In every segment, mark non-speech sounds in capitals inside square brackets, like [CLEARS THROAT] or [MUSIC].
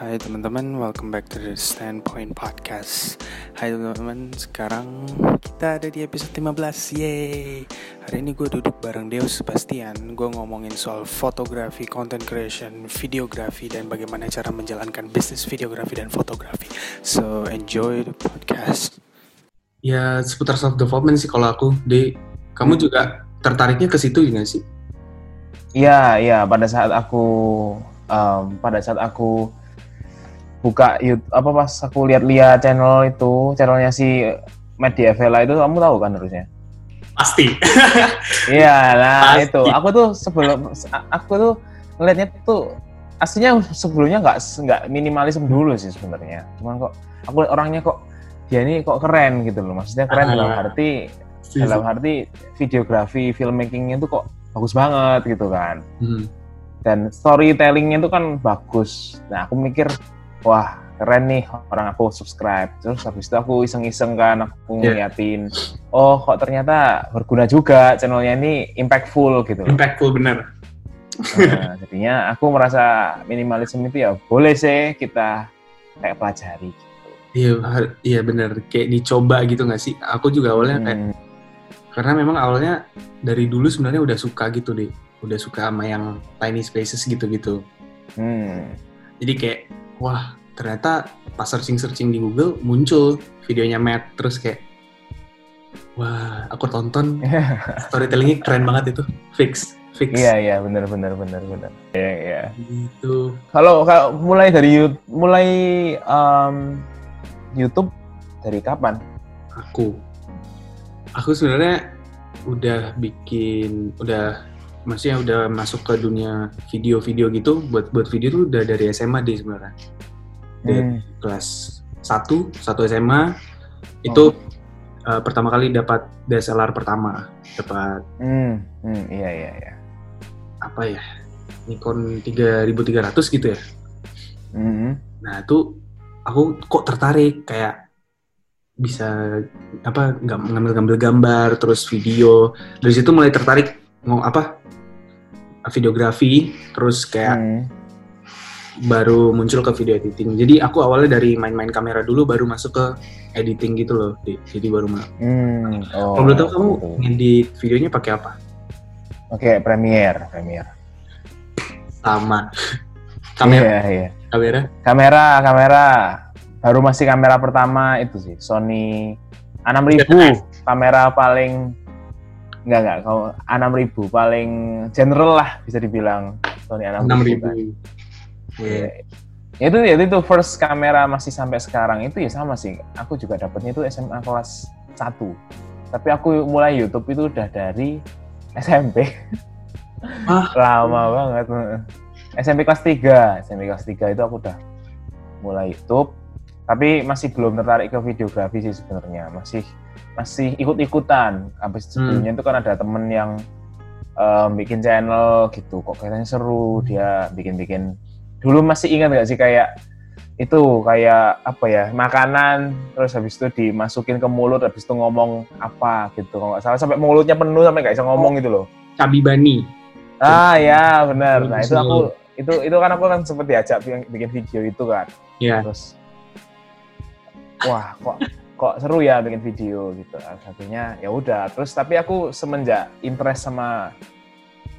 Hai teman-teman, welcome back to the Standpoint Podcast Hai teman-teman, sekarang kita ada di episode 15, yeay Hari ini gue duduk bareng Deus Sebastian Gue ngomongin soal fotografi, content creation, videografi Dan bagaimana cara menjalankan bisnis videografi dan fotografi So, enjoy the podcast Ya, seputar self development sih kalau aku, De. Kamu juga tertariknya ke situ gak sih? Iya, iya. Pada saat aku, um, pada saat aku buka YouTube apa pas aku lihat-lihat channel itu channelnya si Media Vela itu kamu tahu kan harusnya Pasti. [LAUGHS] iya Pasti. itu aku tuh sebelum aku tuh ngelihatnya tuh aslinya sebelumnya nggak nggak minimalisme dulu sih sebenarnya cuman kok aku lihat orangnya kok dia ini kok keren gitu loh maksudnya keren Ah. dalam arti dalam arti videografi filmmakingnya tuh kok bagus banget gitu kan Hmm. dan storytellingnya itu kan bagus. Nah aku mikir wah keren nih orang aku subscribe. Terus habis itu aku iseng-iseng kan aku Iya. ngeliatin, oh kok ternyata berguna juga channelnya ini impactful gitu. Impactful bener. Nah, jadinya aku merasa minimalisme itu ya boleh sih kita kayak pelajari. Gitu. Iya, iya bener. Kayak dicoba gitu gak sih? Aku juga awalnya kayak, Hmm, karena memang awalnya dari dulu sebenarnya udah suka gitu deh. Udah suka sama yang tiny spaces gitu-gitu. hmm. Jadi kayak, wah ternyata pas searching-searching di Google muncul videonya Matt. Terus kayak, wah aku tonton [LAUGHS] storytellingnya keren banget itu. Fix, fix. Iya iya benar benar benar benar. Iya iya. Gitu. Kalau kalau mulai dari mulai um, YouTube dari kapan? aku aku sebenarnya udah bikin udah maksudnya udah masuk ke dunia video-video gitu buat buat video tuh udah dari SMA deh sebenarnya dari Hmm. kelas 1 satu SMA itu Oh. uh, pertama kali dapat DSLR pertama dapat Hmm, hmm, iya iya iya. apa ya Nikon 3300 gitu ya Hmm. Nah itu aku kok tertarik kayak bisa apa ngambil-ngambil gambar terus video dari situ mulai tertarik mau apa videografi terus kayak Hmm baru muncul ke video editing. Jadi aku awalnya dari main-main kamera dulu baru masuk ke editing gitu loh. Jadi baru mau. Hmm, oh, Kalau tahu kamu gitu. ngedit videonya pakai apa? Oke, okay, Premiere, Premiere. Sama. [LAUGHS] kamera. Iya, iya. Kamera. Kamera, kamera. Baru masih kamera pertama itu sih, Sony A6000. Iya, kan? Kamera paling enggak enggak, kalau A6000 paling general lah bisa dibilang Sony A6000. 6000 yeah. itu ya itu first kamera masih sampai sekarang. Itu ya sama sih. Aku juga dapatnya itu SMA kelas 1 tapi aku mulai YouTube itu udah dari [LAUGHS] SMP ah. lama banget SMP kelas 3 SMP kelas 3 itu aku udah mulai YouTube. Tapi masih belum tertarik ke videografi sih sebenarnya. Masih masih ikut-ikutan. Habis hmm. sebelumnya itu kan ada temen yang um, bikin channel gitu. Kok kayaknya seru. Dia bikin-bikin dulu masih ingat nggak sih kayak itu kayak apa ya makanan terus habis itu dimasukin ke mulut habis itu ngomong apa gitu. Kalau nggak salah sampai mulutnya penuh sampai nggak bisa ngomong gitu loh. Cabi Bani. Ah ya benar. Nah itu aku itu itu kan aku kan sempat diajak bikin, video itu kan. Ya. Terus wah kok kok seru ya bikin video gitu. Satunya ya udah. Terus tapi aku semenjak interest sama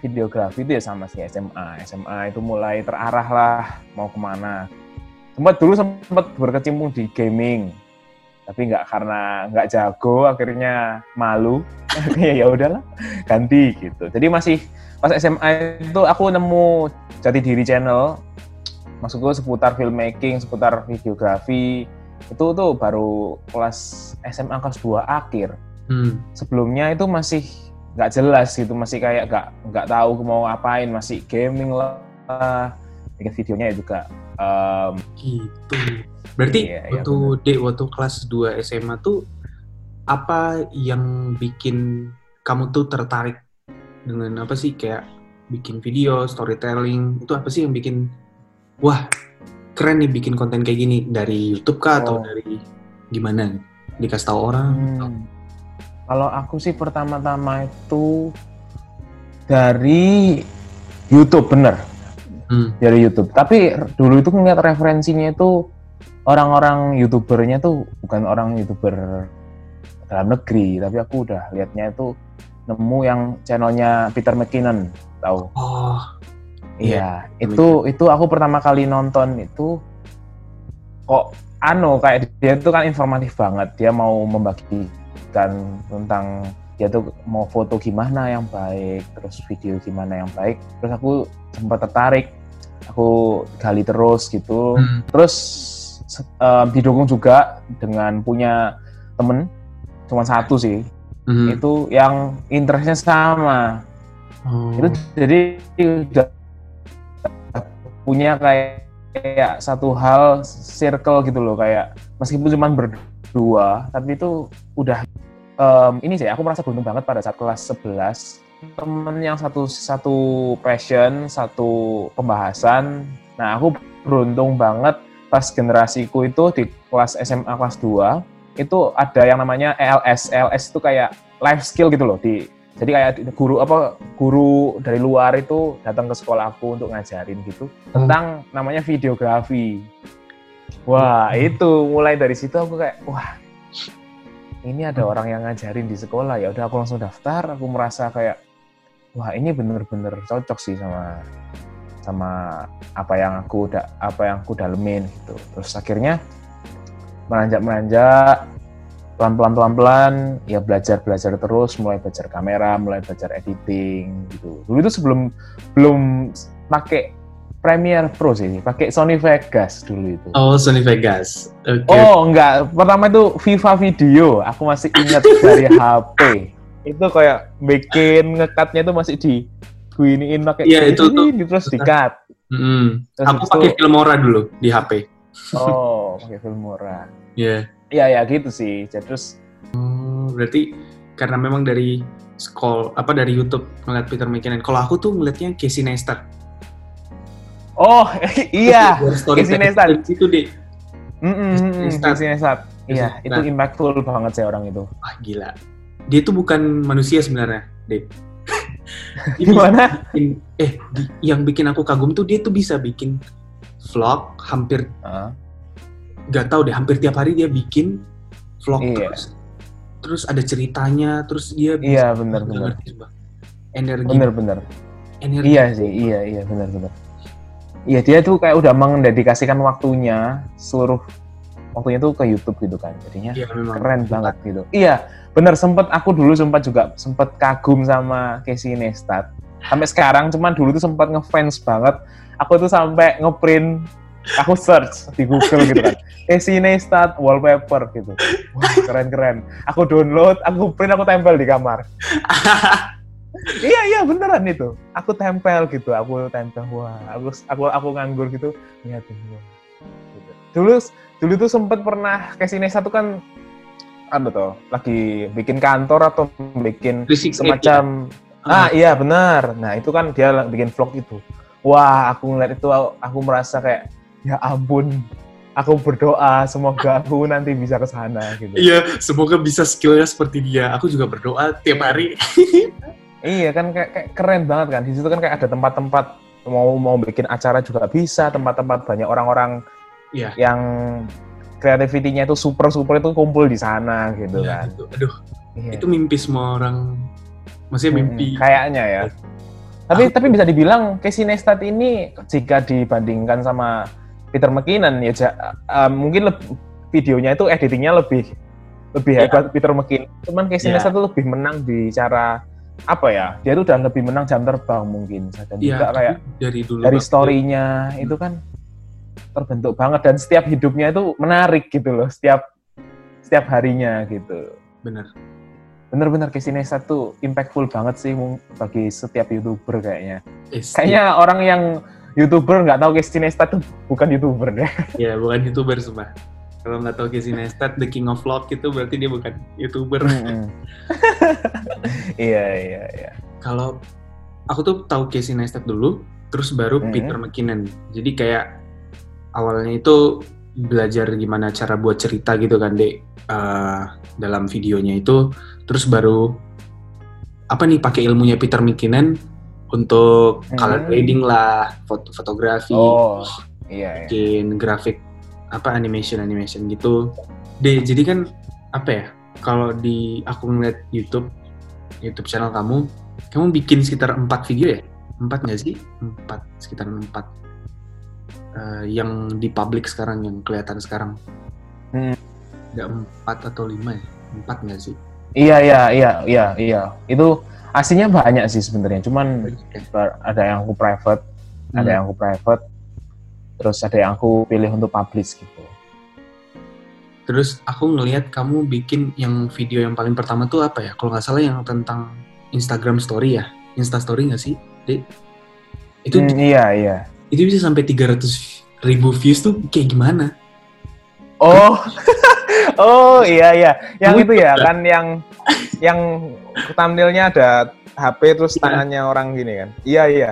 videografi itu ya sama si SMA SMA itu mulai terarah lah mau ke mana. Sempat dulu sempat berkecimpung di gaming tapi nggak karena nggak jago akhirnya malu. Akhirnya [LAUGHS] ya udahlah ganti gitu. Jadi masih pas SMA itu aku nemu jati diri channel. Maksudku seputar filmmaking seputar videografi itu tuh baru kelas SMA kelas 2 akhir. Hmm. sebelumnya itu masih nggak jelas gitu masih kayak nggak nggak tahu mau ngapain masih gaming lah bikin videonya juga em, Gitu. Berarti Iya, iya, waktu Dek waktu kelas 2 SMA tuh apa yang bikin kamu tuh tertarik dengan apa sih kayak bikin video, storytelling, itu apa sih yang bikin wah, keren nih bikin konten kayak gini dari YouTube kah atau Oh. dari gimana? Dikasih tahu orang? atau- Hmm. Kalau aku sih pertama-tama itu dari YouTube bener. Hmm. dari YouTube. Tapi dulu itu ngeliat referensinya itu orang-orang youtubernya tuh bukan orang youtuber dalam negeri, tapi aku udah liatnya itu nemu yang channelnya Peter McKinnon, tahu? Oh, Iya, itu itu aku pertama kali nonton itu kok anu kayak dia itu kan informatif banget. Dia mau membagikan tentang dia tuh mau foto gimana yang baik, terus video gimana yang baik. Terus aku sempat tertarik, aku gali terus gitu. Hmm. Terus se- eh, didukung juga dengan punya temen, cuma satu sih. Mhm. Itu yang interestnya sama Oh. itu jadi udah punya kayak kayak satu hal circle gitu loh kayak meskipun cuma berdua tapi itu udah em, ini sih aku merasa beruntung banget pada saat kelas 11 temen yang satu satu passion satu pembahasan. Nah aku beruntung banget pas generasiku itu di kelas SMA kelas 2 itu ada yang namanya ELS ELS itu kayak life skill gitu loh di jadi kayak guru apa guru dari luar itu datang ke sekolah aku untuk ngajarin gitu. Tentang namanya videografi. Wah, itu mulai dari situ aku kayak wah ini ada orang yang ngajarin di sekolah. Ya udah aku langsung daftar, aku merasa kayak wah ini bener-bener cocok sih sama sama apa yang aku udah apa yang aku dalemin gitu. Terus akhirnya meranjak-meranjak pelan-pelan pelan-pelan ya belajar belajar terus mulai belajar kamera mulai belajar editing gitu. Dulu itu sebelum belum pakai Premiere Pro sih pakai Sony Vegas dulu itu Oh, Sony Vegas. Oke. oh enggak pertama itu Viva Video aku masih ingat [LAUGHS] dari HP itu kayak bikin ngekatnya itu masih di giniin pakai Iya, itu tuh. terus dikat Mm. Terus Aku habis itu- pakai Filmora dulu di HP. oh [LAUGHS] pakai Filmora Iya. iya ya gitu sih jadi terus Oh, berarti karena memang dari scroll apa dari YouTube ngeliat Peter McKinnon. Kalau aku tuh ngeliatnya Casey Neistat. Oh [LAUGHS] iya Casey Neistat. Itu deh. Casey Neistat. Iya, itu impactful banget sih orang itu. Wah gila. Dia tuh bukan manusia sebenarnya, Dave. Dia [LAUGHS] Gimana? bikin- eh, di- yang bikin aku kagum tuh dia tuh bisa bikin vlog hampir Heeh. nggak tahu deh hampir tiap hari dia bikin vlog Iya. terus terus ada ceritanya terus dia Iya, bisa- benar, nggak benar. Sumpah. energi energi Iya sih, iya, iya, bener-bener. Iya, dia tuh kayak udah mendedikasikan waktunya, seluruh waktunya tuh ke YouTube gitu kan. Jadinya memang keren banget gitu. Iya, bener sempet aku dulu sempat juga sempet kagum sama Casey Neistat. Sampai sekarang, cuman dulu tuh sempat ngefans banget. Aku tuh sampai ngeprint, aku search di Google gitu kan. [LAUGHS] Casey Neistat wallpaper gitu. Wah, keren-keren. Aku download, aku print, aku tempel di kamar. [LAUGHS] Iya iya beneran itu. Aku tempel gitu, aku tempel wah, aku aku aku nganggur gitu liatin wah. Gitu. Dulu dulu tuh sempet pernah ke sini satu kan apa tuh lagi bikin kantor atau bikin 368 semacam ya? ah iya benar. Nah itu kan dia bikin vlog itu. Wah aku ngeliat itu aku, aku merasa kayak ya ampun. Aku berdoa semoga aku nanti bisa ke sana gitu. Iya, semoga bisa skillnya seperti dia. Aku juga berdoa tiap hari. [LAUGHS] Iya kan kayak, kayak keren banget kan. Di situ kan kayak ada tempat-tempat mau mau bikin acara juga bisa, tempat-tempat banyak orang-orang Iya. yang kreativitinya itu super super itu kumpul di sana gitu Iya, kan. gitu. Aduh, Iya. itu mimpi semua orang. Maksudnya Mm-mm, mimpi. kayaknya ya. Tapi tapi bisa dibilang Casey Neistat ini jika dibandingkan sama Peter McKinnon ya eh, mungkin leb- videonya itu editingnya lebih lebih Iya. hebat Peter McKinnon. Cuman Casey Iya. Neistat itu lebih menang di cara apa ya? Dia itu udah lebih menang jam terbang mungkin dan Iya, juga kayak dari dulu. dari story-nya itu kan terbentuk banget dan setiap hidupnya itu menarik gitu loh setiap setiap harinya gitu Bener. bener-bener Neistat tuh impactful banget sih bagi setiap youtuber kayaknya Eh, kayaknya orang yang youtuber nggak tahu Neistat tuh bukan youtuber deh Ya, bukan youtuber semua. Kalau nggak tahu Casey Neistat, The King of Vlog itu berarti dia bukan youtuber. [LAUGHS] Iya iya iya Kalau aku tuh tahu Casey Neistat dulu, terus baru Mhm. Peter McKinnon. Jadi kayak awalnya itu belajar gimana cara buat cerita gitu kan, Dek. Eh, dalam videonya itu, terus baru apa nih pakai ilmunya Peter McKinnon, untuk Hmm. color grading lah, foto fotografi, Oh, iya, iya. bikin grafik apa animation animation gitu. Deh, jadi kan apa ya? Kalau di aku ngeliat YouTube YouTube channel kamu, kamu bikin sekitar empat video ya? Empat nggak sih? Empat, sekitar empat. Eh, yang di public sekarang, yang kelihatan sekarang. Hmm. Nggak empat atau lima ya? Empat nggak sih? Iya, iya, iya, iya, iya. Itu aslinya banyak sih sebenarnya. Cuman ada yang aku private, ada Hmm. yang aku private, terus ada yang aku pilih untuk publish gitu. Terus aku ngelihat kamu bikin yang video yang paling pertama tuh apa ya? Kalau nggak salah yang tentang Instagram Story ya? Insta Story nggak sih, Dek? Itu Hmm, iya, iya. itu bisa sampai 300 ribu views tuh kayak gimana? Oh, [LAUGHS] oh iya iya, yang itu ya kan yang yang thumbnailnya ada HP terus Iya. tangannya orang gini kan? Iya iya.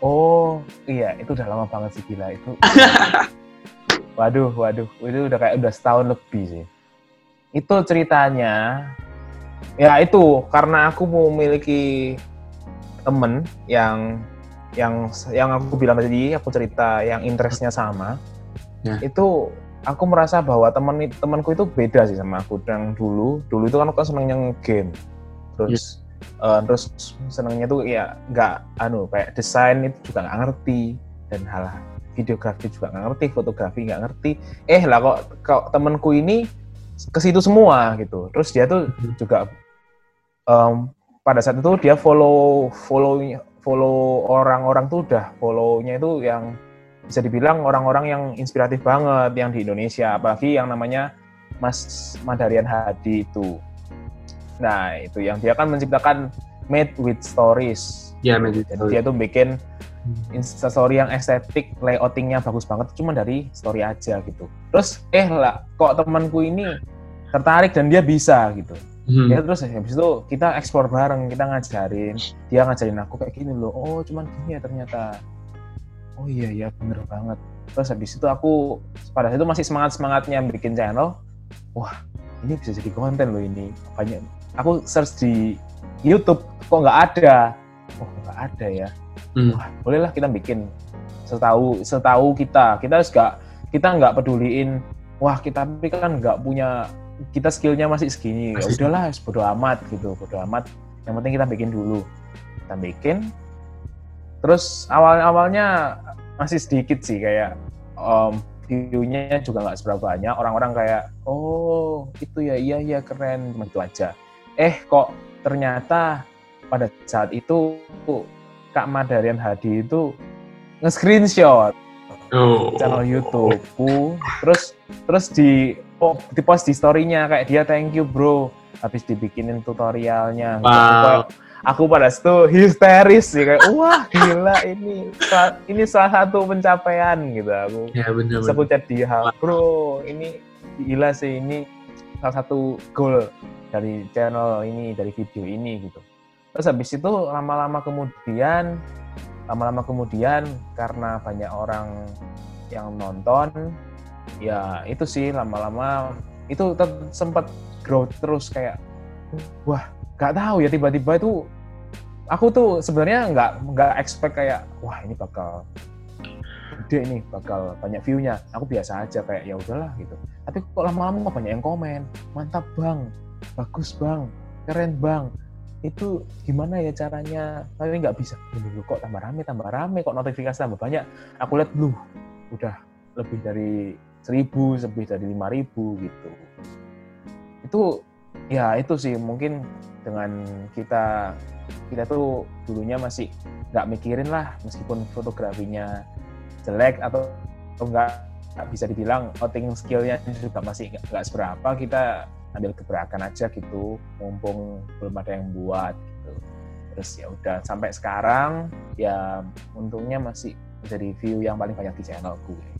Oh iya, itu udah lama banget sih gila itu. [LAUGHS] waduh waduh, itu udah kayak udah setahun lebih sih. Itu ceritanya, ya itu karena aku memiliki temen yang yang yang aku bilang tadi aku cerita yang interestnya sama Ya. itu aku merasa bahwa temen temanku itu beda sih sama aku yang dulu dulu itu kan aku kan senengnya game terus eh, terus senengnya tuh ya nggak anu kayak desain itu juga nggak ngerti. Dan hal videografi juga nggak ngerti fotografi nggak ngerti. Eh lah kok kok temenku ini ke situ semua gitu. Terus dia tuh Mhm. juga em, pada saat itu dia follow follow follow orang-orang tuh udah follownya itu yang bisa dibilang orang-orang yang inspiratif banget yang di Indonesia. Apalagi yang namanya Mas Madarian Hadi itu nah itu yang dia kan menciptakan Made with Stories. Ya, Magic dan Story. dia tuh bikin instastory yang estetik layoutingnya bagus banget cuma dari story aja gitu. Terus eh lah kok temanku ini tertarik dan dia bisa gitu. Hmm. ya terus habis itu kita eksplor bareng kita ngajarin. Dia ngajarin aku kayak gini loh oh cuman gini ya ternyata. Oh iya iya bener banget. Terus habis itu aku pada saat itu masih semangat semangatnya bikin channel wah ini bisa jadi konten loh ini. Banyak aku search di YouTube kok nggak ada? Oh nggak ada ya? Hmm. wah bolehlah kita bikin. Setahu setahu kita. Kita harus nggak kita nggak peduliin wah kita tapi kan nggak punya kita skillnya masih segini. Ya udahlah bodo amat gitu bodo amat. Yang penting kita bikin dulu. Kita bikin. Terus awal awalnya masih sedikit sih kayak um, view-nya juga nggak seberapa banyak. Orang-orang kayak oh itu ya iya iya keren. Cuma itu aja eh kok ternyata pada saat itu Kak Madarian Hadi itu nge-screenshot Oh. channel YouTubeku terus terus di oh, di post di story-nya kayak dia thank you bro habis dibikinin tutorialnya Gitu. Wow. Kayak aku pada situ histeris sih kayak wah gila ini ini salah satu pencapaian gitu aku Ya benar Terus aku chat dia bro ini gila sih ini salah satu goal dari channel ini dari video ini gitu. Terus habis itu lama-lama kemudian lama-lama kemudian karena banyak orang yang nonton ya itu sih lama-lama itu sempat growth terus kayak wah nggak tahu ya tiba-tiba itu aku tuh sebenarnya nggak nggak expect kayak wah ini bakal gede nih bakal banyak view-nya. Aku biasa aja kayak ya udahlah gitu. Tapi kok lama-lama banyak yang komen mantap bang bagus bang. Keren bang. Itu gimana ya caranya? Tapi nggak bisa. Dulu kok tambah rame tambah rame kok notifikasi tambah banyak? Aku lihat lu udah lebih dari seribu lebih dari lima ribu gitu. Itu ya itu sih. Mungkin dengan kita kita tuh dulunya masih nggak mikirin lah meskipun fotografinya jelek atau, enggak nggak bisa dibilang outing skillnya juga masih nggak seberapa. Kita ambil gebrakan aja gitu mumpung belum ada yang buat gitu terus ya udah sampai sekarang ya untungnya masih jadi view yang paling banyak di channel gue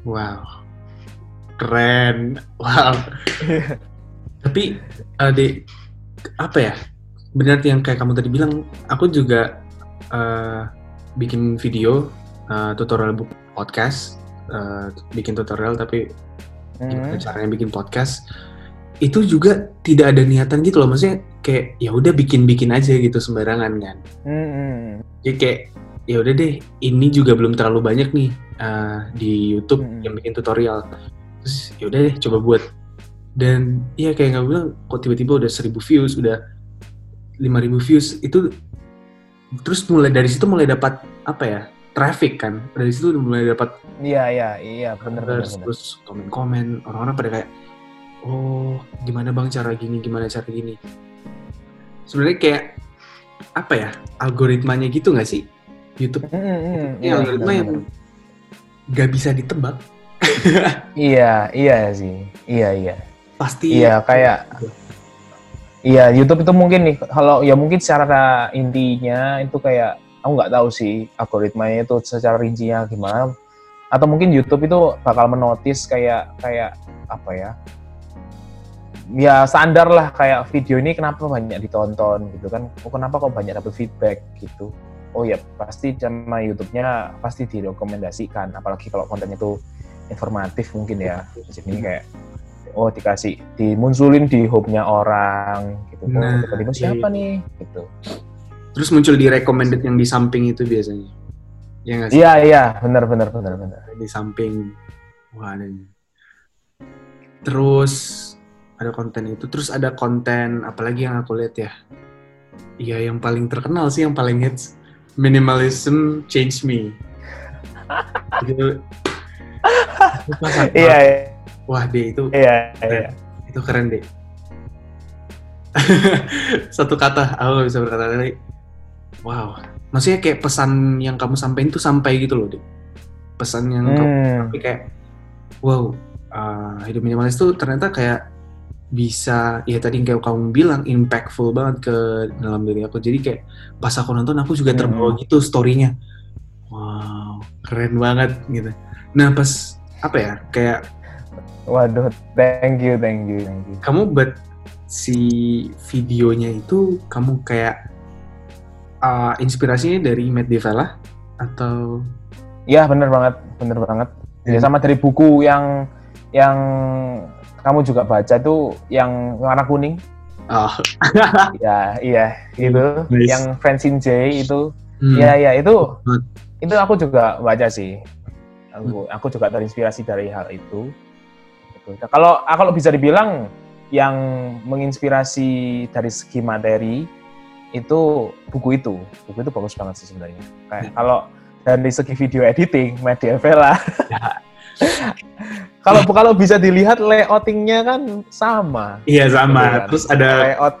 Wow. Keren. Wow. [LAUGHS] Tapi adik apa ya? Benar yang kayak kamu tadi bilang, aku juga eh, bikin video eh, tutorial bu- podcast, eh, bikin tutorial tapi gimana Hmm. caranya bikin podcast itu juga tidak ada niatan gitu loh maksudnya kayak ya udah bikin-bikin aja gitu sembarangan kan Hmm. jadi kayak ya udah deh ini juga belum terlalu banyak nih uh, di YouTube Hmm. yang bikin tutorial terus ya udah deh coba buat dan iya kayak nggak bilang kok tiba-tiba udah 1000 views udah 5000 views itu terus mulai dari situ mulai dapat apa ya traffic kan dari situ mulai dapat Iya, iya, iya, bener, terus, bener. terus komen-komen orang-orang pada kayak oh gimana bang cara gini gimana cara gini sebenarnya kayak apa ya algoritmanya gitu nggak sih YouTube hmm. Ini Iya, algoritma yang nggak bisa ditebak [LAUGHS] Iya, iya sih. Iya, iya. pasti Iya, kayak Iya, YouTube itu mungkin nih kalau ya mungkin secara intinya itu kayak aku nggak tahu sih algoritmanya itu secara rincinya gimana atau mungkin YouTube itu bakal menotis kayak kayak apa ya ya standar lah kayak video ini kenapa banyak ditonton gitu kan. Oh kenapa kok banyak dapet feedback gitu. Oh ya pasti sama YouTube-nya pasti direkomendasikan apalagi kalau kontennya itu informatif mungkin ya. Jadi kayak oh dikasih dimunculin di home-nya orang gitu oh Nah, tiba-tiba iya, siapa nih? Gitu. Terus muncul di recommended yang di samping itu biasanya. Ya nggak sih? Iya iya. Benar benar benar benar. Di samping. Wah ada terus ada konten itu terus ada konten apalagi yang aku lihat ya? Iya yang paling terkenal sih yang paling hits minimalism change me. [LAUGHS] Aku- iya iya. Wah deh itu iya iya. itu keren deh [LAUGHS] satu kata aku nggak bisa berkata lagi. Wow. Maksudnya kayak pesan yang kamu sampaikan tuh sampai gitu loh deh pesan yang kamu hmm. tapi kayak wow uh, hidup minimalis tuh ternyata kayak bisa ya tadi kayak kamu bilang impactful banget ke dalam diri aku. Jadi kayak pas aku nonton aku juga terbawa gitu storynya. Wow keren banget gitu. Nah pas apa ya kayak waduh thank you thank you thank you. kamu buat si videonya itu kamu kayak uh, inspirasinya dari Matt Devella atau? Iya bener banget, bener banget. Ya, Hmm. sama dari buku yang yang kamu juga baca itu yang warna kuning. oh, [LAUGHS] ya iya itu Nice. yang Francine J itu. hmm, Iya iya itu itu aku juga baca sih. Aku aku juga terinspirasi dari hal itu. Gitu. Kalau kalau bisa dibilang yang menginspirasi dari segi materi itu buku itu buku itu bagus banget sih sebenarnya kayak Hmm. kalau dari segi video editing Media Vela [LAUGHS] kalau kalau bisa dilihat layoutingnya kan sama iya sama Gitu kan. terus ada layout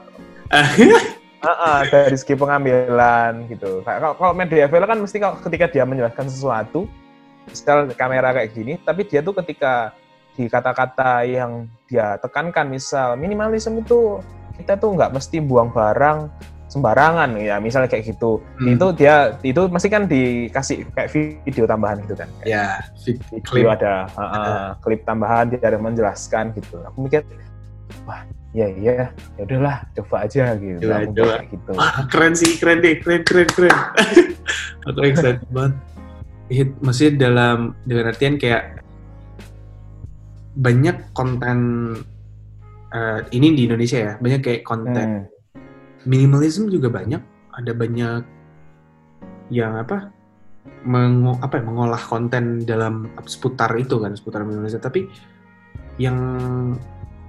[LAUGHS] Ah, ah, dari segi pengambilan gitu. Kayak Kalau, kalau media Vela kan mesti kalau ketika dia menjelaskan sesuatu, misal kamera kayak gini, tapi dia tuh ketika di kata-kata yang dia tekankan, misal minimalisme itu kita tuh nggak mesti buang barang sembarangan ya, misalnya kayak gitu. Hmm. Itu dia itu mesti kan dikasih kayak video tambahan gitu kan. Ya vid- video klip ada ah, ah, klip tambahan dia ada menjelaskan gitu. Aku mikir wah ya iya ya udahlah coba aja gitu. Coba, Aku coba. kayak gitu. Wah, keren sih, keren deh, keren, keren, keren. [LAUGHS] aku excited banget. Hit, maksudnya dalam dengan artian kayak banyak konten eh, ini di Indonesia ya, banyak kayak konten Hmm. Minimalism juga banyak, ada banyak yang apa mengo, apa ya, mengolah konten dalam seputar itu kan, seputar minimalism. Tapi yang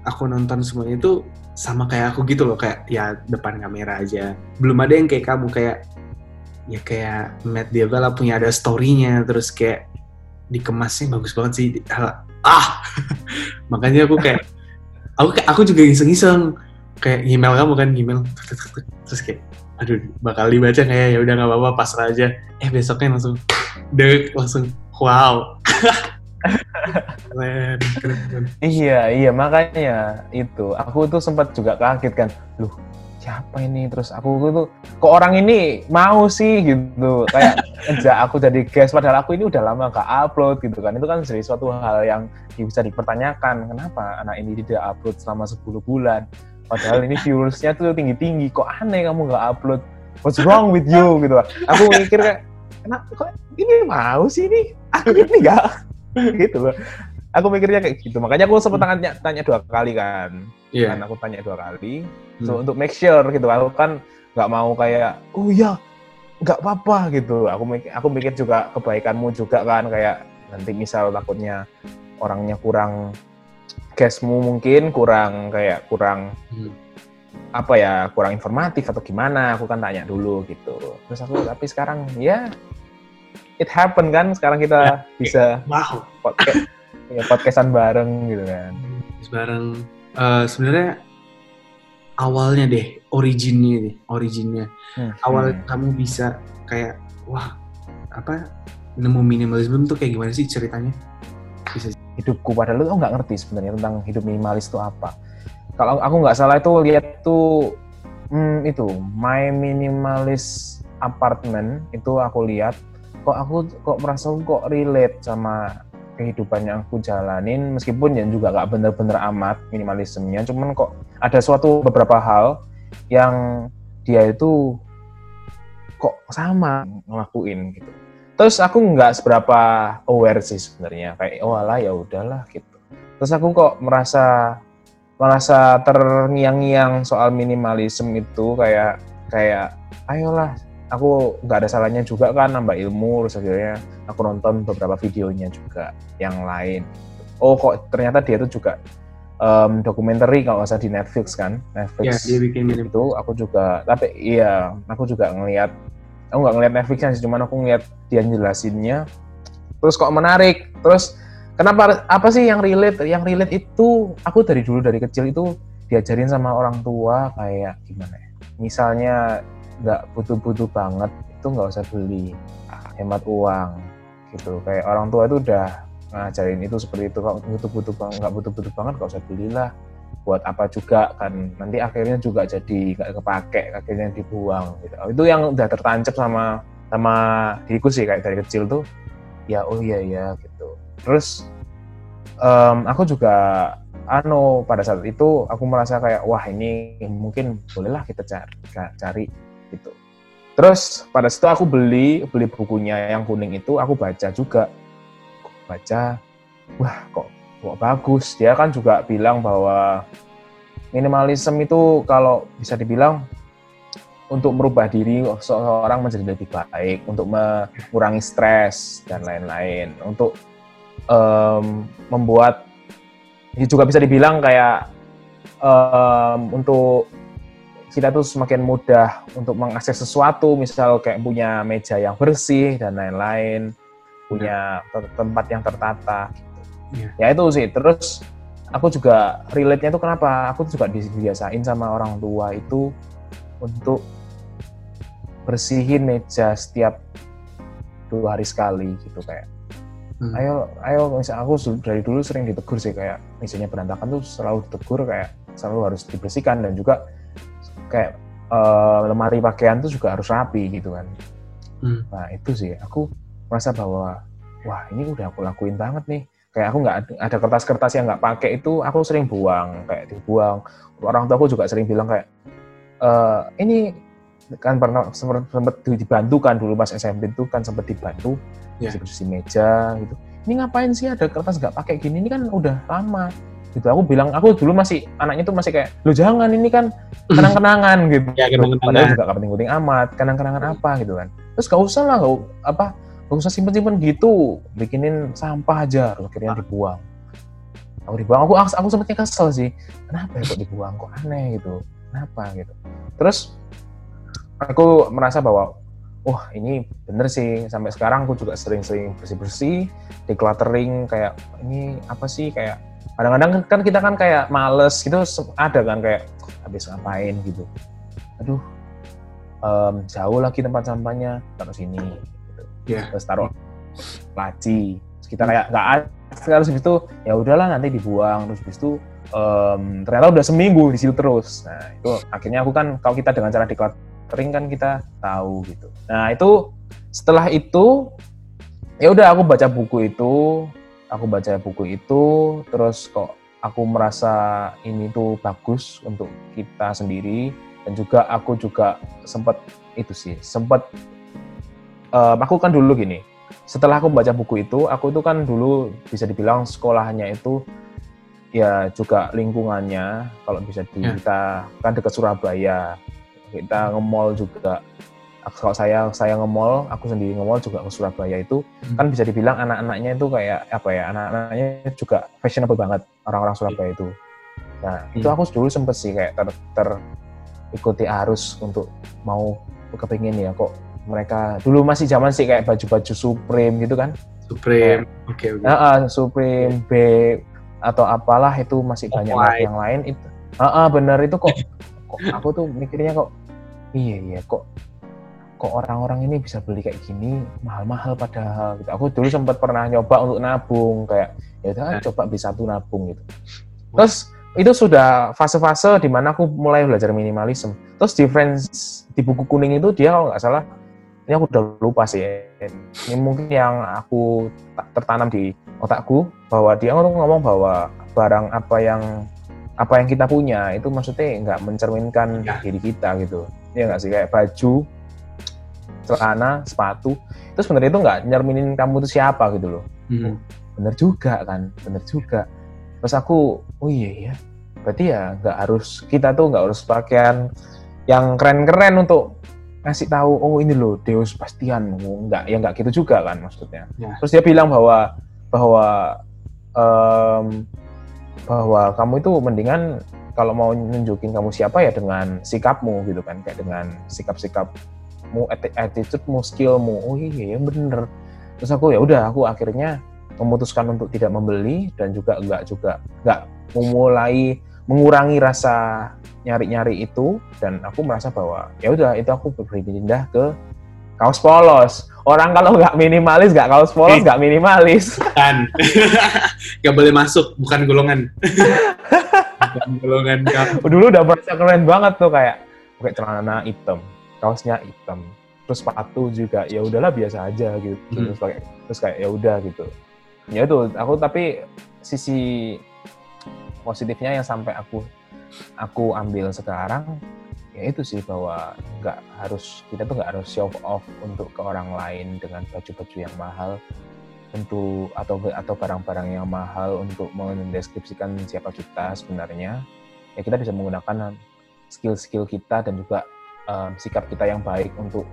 aku nonton semuanya itu sama kayak aku gitu loh, kayak ya depan kamera aja. Belum ada yang kayak kamu kayak ya kayak Matt Diavela punya ada story-nya, terus kayak dikemasnya bagus banget sih. Ah, [LAUGHS] makanya aku kayak aku aku juga iseng-iseng kayak email kamu kan email terus kayak aduh bakal dibaca kayak ya udah nggak apa-apa pasrah aja eh besoknya langsung dek langsung wow. Iya, iya makanya itu. Aku tuh sempat juga kaget kan. Loh, siapa ini? Terus aku tuh kok orang ini mau sih gitu. Kayak sejak aku jadi guest padahal aku ini udah lama gak upload gitu kan. Itu kan jadi suatu hal yang bisa dipertanyakan. Kenapa anak ini tidak upload selama 10 bulan? Padahal ini viewersnya tuh tinggi-tinggi. Kok aneh kamu gak upload? What's wrong with you gitu. Aku mikir kayak kenapa kok ini mau sih ini? Aku ini [LAUGHS] gak gitu loh aku mikirnya kayak gitu makanya aku sempat tanya tanya dua kali kan Iya. kan aku tanya dua kali Hmm. so, untuk make sure gitu aku kan nggak mau kayak oh ya nggak apa-apa gitu aku mikir aku mikir juga kebaikanmu juga kan kayak nanti misal takutnya orangnya kurang gasmu mungkin kurang kayak kurang Hmm. apa ya kurang informatif atau gimana aku kan tanya dulu gitu terus aku tapi sekarang ya it happen kan sekarang kita bisa Wow. podcast ya, podcastan bareng gitu kan Bareng eh, sebenarnya awalnya deh originnya nih, originnya. Hmm. Awal Hmm. kamu bisa kayak wah apa nemu minimalisme tuh kayak gimana sih ceritanya? Bisa hidupku. Padahal lu nggak ngerti sebenarnya tentang hidup minimalis itu apa. Kalau aku nggak salah itu lihat tuh hmm, itu my minimalist apartment itu aku lihat. Kok aku kok merasa kok relate sama kehidupan yang aku jalanin meskipun ya juga nggak bener-bener amat minimalismenya. Cuman kok ada suatu beberapa hal yang dia itu kok sama ngelakuin gitu terus aku nggak seberapa aware sih sebenarnya kayak oh alah ya udahlah gitu. Terus aku kok merasa merasa terngiang-ngiang soal minimalism itu kayak kayak ayolah aku nggak ada salahnya juga kan nambah ilmu terus akhirnya aku nonton beberapa videonya juga yang lain. Oh kok ternyata dia itu juga em, dokumenter kalau nggak salah di Netflix kan ya Netflix dia bikin itu aku juga tapi iya aku juga ngelihat aku nggak ngelihat Netflixnya sih cuman aku ngelihat dia jelasinnya. Terus kok menarik? Terus kenapa apa sih yang relate? Yang relate itu aku dari dulu dari kecil itu diajarin sama orang tua kayak gimana ya? Misalnya nggak butuh-butuh banget itu nggak usah beli hemat uang gitu. Kayak orang tua itu udah ngajarin itu seperti itu kalau butuh-butuh banget nggak butuh-butuh banget nggak usah belilah buat apa juga kan. Nanti akhirnya juga jadi nggak kepake akhirnya dibuang gitu. Itu yang udah tertancap sama sama diriku sih kayak dari kecil tuh. Ya oh iya ya gitu. Terus em, aku juga ano pada saat itu aku merasa kayak wah ini mungkin bolehlah kita cari cari gitu. Terus pada situ aku beli beli bukunya yang kuning itu aku baca juga. Baca wah kok kok bagus dia kan juga bilang bahwa minimalism itu kalau bisa dibilang untuk merubah diri seseorang menjadi lebih baik, untuk mengurangi stres dan lain-lain, untuk em, membuat ini juga bisa dibilang kayak em, untuk kita tuh semakin mudah untuk mengakses sesuatu, misal kayak punya meja yang bersih dan lain-lain, punya te- tempat yang tertata. Iya. Ya itu sih. Terus aku juga relate-nya tuh kenapa? Aku juga dibiasain sama orang tua itu untuk bersihin meja setiap dua hari sekali gitu kayak Hmm. ayo ayo misal aku dari dulu sering ditegur sih kayak mejanya berantakan tuh selalu ditegur kayak selalu harus dibersihkan dan juga kayak eh, lemari pakaian tuh juga harus rapi gitu kan Hmm. nah itu sih aku merasa bahwa wah ini udah aku lakuin banget nih kayak aku nggak ada- kertas-kertas yang nggak pakai itu aku sering buang kayak dibuang. Orang tua aku juga sering bilang kayak "Eh, ini kan pernah sempat sempat dibantu kan dulu pas SMP itu kan sempat dibantu Ya. bersih meja gitu. Ini ngapain sih ada kertas nggak pakai gini? Ini kan udah lama. Gitu. Aku bilang aku dulu masih anaknya tuh masih kayak lo jangan ini kan [CLEARS THROAT] kenang-kenangan gitu. Ya, kenang-kenangan. padahal juga gak penting-penting amat. Kenang-kenangan apa? Gitu kan. Terus gak usah lah gak, apa gak usah simpen-simpen gitu. Bikinin sampah aja terus akhirnya dibuang. Aku dibuang aku aku sempetnya kesel sih. Kenapa ya kok dibuang? Kok aneh gitu. Kenapa gitu. Terus aku merasa bahwa wah ini bener sih. Sampai sekarang aku juga sering-sering bersih-bersih decluttering kayak ini apa sih kayak kadang-kadang kan kita kan kayak males gitu. Ada kan kayak habis ngapain gitu. Aduh em, jauh lagi tempat sampahnya taruh sini gitu. Iya. terus taruh laci. Terus kita kayak nggak ada. Terus habis itu ya udahlah nanti dibuang. Terus habis itu em, ternyata udah seminggu di situ terus. Nah itu akhirnya aku kan kalau kita dengan cara decluttering kan kita tahu gitu. Nah itu setelah itu ya udah aku baca buku itu aku baca buku itu terus kok aku merasa ini tuh bagus untuk kita sendiri. Dan juga aku juga sempat itu sih sempat em, aku kan dulu gini setelah aku baca buku itu, aku itu kan dulu bisa dibilang sekolahnya itu ya juga lingkungannya kalau bisa di Ya. kita kan dekat Surabaya kita nge-mall juga kalau saya saya nge-mall aku sendiri nge-mall juga ke Surabaya itu Hmm. kan bisa dibilang anak-anaknya itu kayak apa ya anak-anaknya juga fashionable banget orang-orang Surabaya itu nah itu Hmm. aku dulu sempet sih kayak ter, ter- ikuti arus untuk mau kepengen ya kok mereka dulu masih zaman sih kayak baju-baju Supreme gitu kan Supreme. Oke oke. Nah, ah, Supreme, B atau apalah itu masih banyak Off-white. merek yang lain itu. Ah, ah, bener itu kok, kok aku tuh mikirnya kok iya iya kok kok orang-orang ini bisa beli kayak gini mahal-mahal padahal gitu. Aku dulu sempat pernah nyoba untuk nabung kayak ya udah Nah. coba beli satu nabung gitu. Terus itu sudah fase-fase di mana aku mulai belajar minimalisme. Terus difference di buku kuning itu dia kalau nggak salah ini aku udah lupa sih. Ini mungkin yang aku tertanam di otakku bahwa dia tuh ngomong bahwa barang apa yang apa yang kita punya itu maksudnya nggak mencerminkan Ya. diri kita gitu. Ya nggak sih kayak baju, celana, sepatu itu sebenarnya itu nggak nyerminin kamu itu siapa gitu loh Hmm. bener juga kan bener juga terus aku oh iya ya berarti ya nggak harus kita tuh nggak harus pakaian yang keren-keren untuk ngasih tahu oh ini loh Deus Bastian. Oh, nggak ya nggak gitu juga kan maksudnya. Ya. terus dia bilang bahwa bahwa em, bahwa kamu itu mendingan kalau mau nunjukin kamu siapa ya dengan sikapmu gitu kan kayak dengan sikap-sikapmu atti- attitude-mu skillmu. Oh iya ya bener. Terus aku ya udah aku akhirnya memutuskan untuk tidak membeli dan juga enggak juga enggak memulai mengurangi rasa nyari-nyari itu dan aku merasa bahwa ya udah itu aku berpindah ke kaos polos orang kalau nggak minimalis nggak kaos polos Eh. nggak minimalis Bukan. [LAUGHS] Gak boleh masuk, bukan golongan. bukan golongan kamu. [LAUGHS] dulu udah merasa keren banget tuh kayak pakai celana hitam kaosnya hitam terus sepatu juga ya udahlah biasa aja gitu Hmm. terus pakai terus kayak ya udah gitu ya itu aku tapi sisi positifnya yang sampai aku aku ambil sekarang ya itu sih bahwa nggak harus kita tuh nggak harus show off untuk ke orang lain dengan baju-baju yang mahal untuk atau atau barang-barang yang mahal untuk mendeskripsikan siapa kita sebenarnya. Ya kita bisa menggunakan skill-skill kita dan juga um, sikap kita yang baik untuk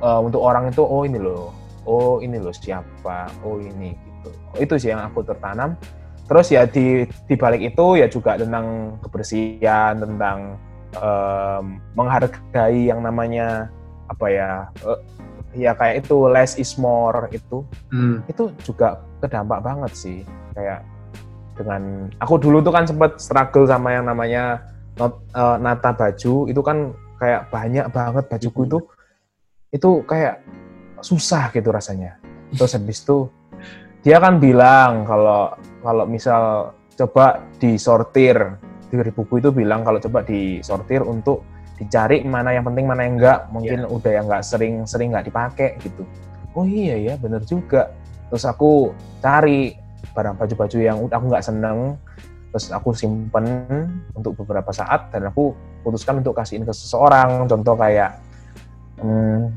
uh, untuk orang itu oh ini loh oh ini loh siapa oh ini gitu. Itu sih yang aku tertanam terus ya di di balik itu ya juga tentang kebersihan tentang um, menghargai yang namanya apa ya eh, ya kayak itu less is more itu. Hmm. itu juga kedampak banget sih kayak dengan aku dulu tuh kan sempet struggle sama yang namanya not, eh, nata baju. Itu kan kayak banyak banget bajuku itu. Itu kayak susah gitu rasanya. Terus habis itu dia kan bilang kalau kalau misal coba disortir di buku itu bilang kalau coba disortir untuk dicari mana yang penting mana yang enggak. Mungkin udah yang enggak sering sering nggak dipakai gitu. Oh iya ya bener juga. Terus aku cari barang baju-baju yang udah aku nggak seneng terus aku simpen untuk beberapa saat dan aku putuskan untuk kasihin ke seseorang. Contoh kayak hmm,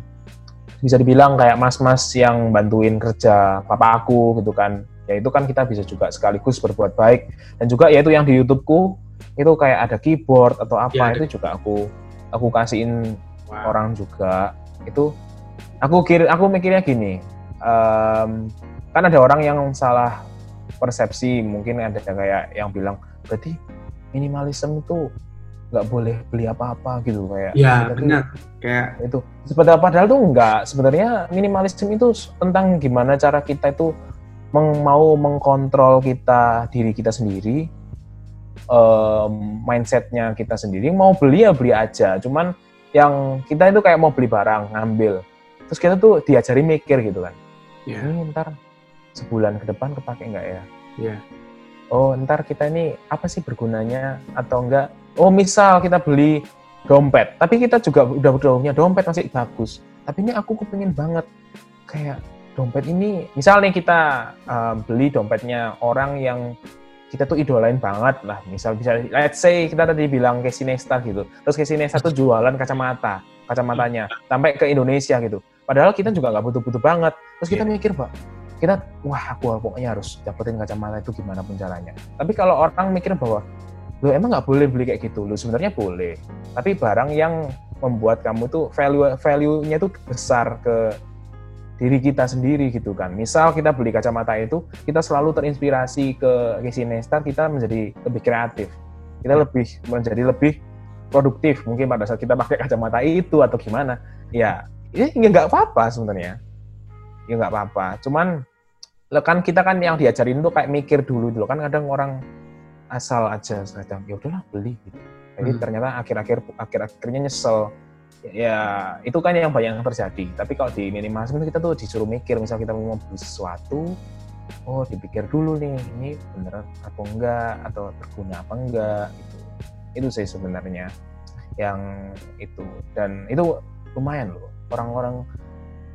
bisa dibilang kayak mas-mas yang bantuin kerja papa aku gitu kan ya itu kan kita bisa juga sekaligus berbuat baik. Dan juga ya itu yang di YouTubeku itu kayak ada keyboard atau apa Ya, itu juga aku aku kasihin Wow. orang juga. Itu aku kira aku mikirnya gini em, kan ada orang yang salah persepsi mungkin ada kayak yang bilang berarti minimalism itu nggak boleh beli apa-apa gitu kayak. Ya benar. Kayak itu. Sebenarnya padahal tuh enggak sebenarnya minimalisme itu tentang gimana cara kita itu meng- mau mengkontrol kita diri kita sendiri em, mindsetnya kita sendiri. Mau beli ya beli aja. Cuman yang kita itu kayak mau beli barang ngambil. Terus kita tuh diajari mikir gitu kan. Ya, ini ntar sebulan ke depan kepake nggak ya? Ya. oh ntar kita ini apa sih bergunanya atau enggak oh misal kita beli dompet. Tapi kita juga udah udah punya dompet masih bagus. Tapi ini aku kepingin banget. Kayak dompet ini misal nih kita uh, beli dompetnya orang yang kita tuh idolain banget lah misal bisa let's say kita tadi bilang Casey Neistat gitu terus Casey Neistat tuh jualan kacamata kacamatanya sampai ke Indonesia gitu Padahal kita juga nggak butuh-butuh banget. Terus kita Iya. mikir, Pak, kita wah aku pokoknya harus dapetin kacamata itu gimana pun caranya. Tapi kalau orang mikir bahwa lo emang nggak boleh beli kayak gitu, lo sebenarnya boleh. Tapi barang yang membuat kamu tuh value value-nya tuh besar ke diri kita sendiri gitu kan. Misal kita beli kacamata itu, kita selalu terinspirasi ke Casey Neistat, kita menjadi lebih kreatif. Kita lebih menjadi lebih produktif mungkin pada saat kita pakai kacamata itu atau gimana. Ya, ya ya nggak apa-apa sebenarnya. Ya nggak apa-apa. Cuman kan kita kan yang diajarin tuh kayak mikir dulu dulu kan kadang orang asal aja kadang ya udahlah beli gitu. Jadi Hmm. ternyata akhir-akhir akhir-akhirnya nyesel ya itu kan yang banyak yang terjadi tapi kalau di minimalisme kita tuh disuruh mikir misal kita mau beli sesuatu oh dipikir dulu nih ini beneran apa enggak atau berguna apa enggak gitu itu sih sebenarnya yang itu dan itu lumayan loh orang-orang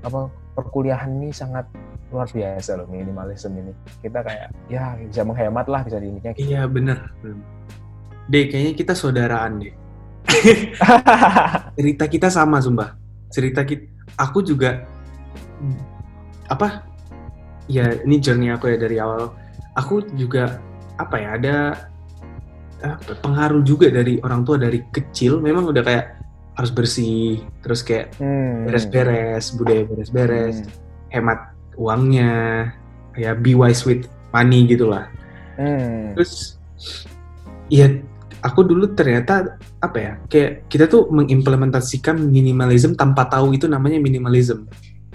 apa perkuliahan ini sangat luar biasa loh minimalisme ini kita kayak ya bisa menghemat lah bisa diintinya gitu. Iya bener. Deh, kayaknya kita saudaraan deh. [LAUGHS] Cerita kita sama, sumpah. Cerita kita, aku juga apa? Ya, ini journey aku ya dari awal. Aku juga apa ya? Ada apa, pengaruh juga dari orang tua dari kecil. Memang udah kayak harus bersih, terus kayak Hmm. beres-beres, budaya beres-beres, Hmm. hemat uangnya, ya be wise with money gitulah. Hmm. terus ya aku dulu ternyata apa ya kayak kita tuh mengimplementasikan minimalism tanpa tahu itu namanya minimalism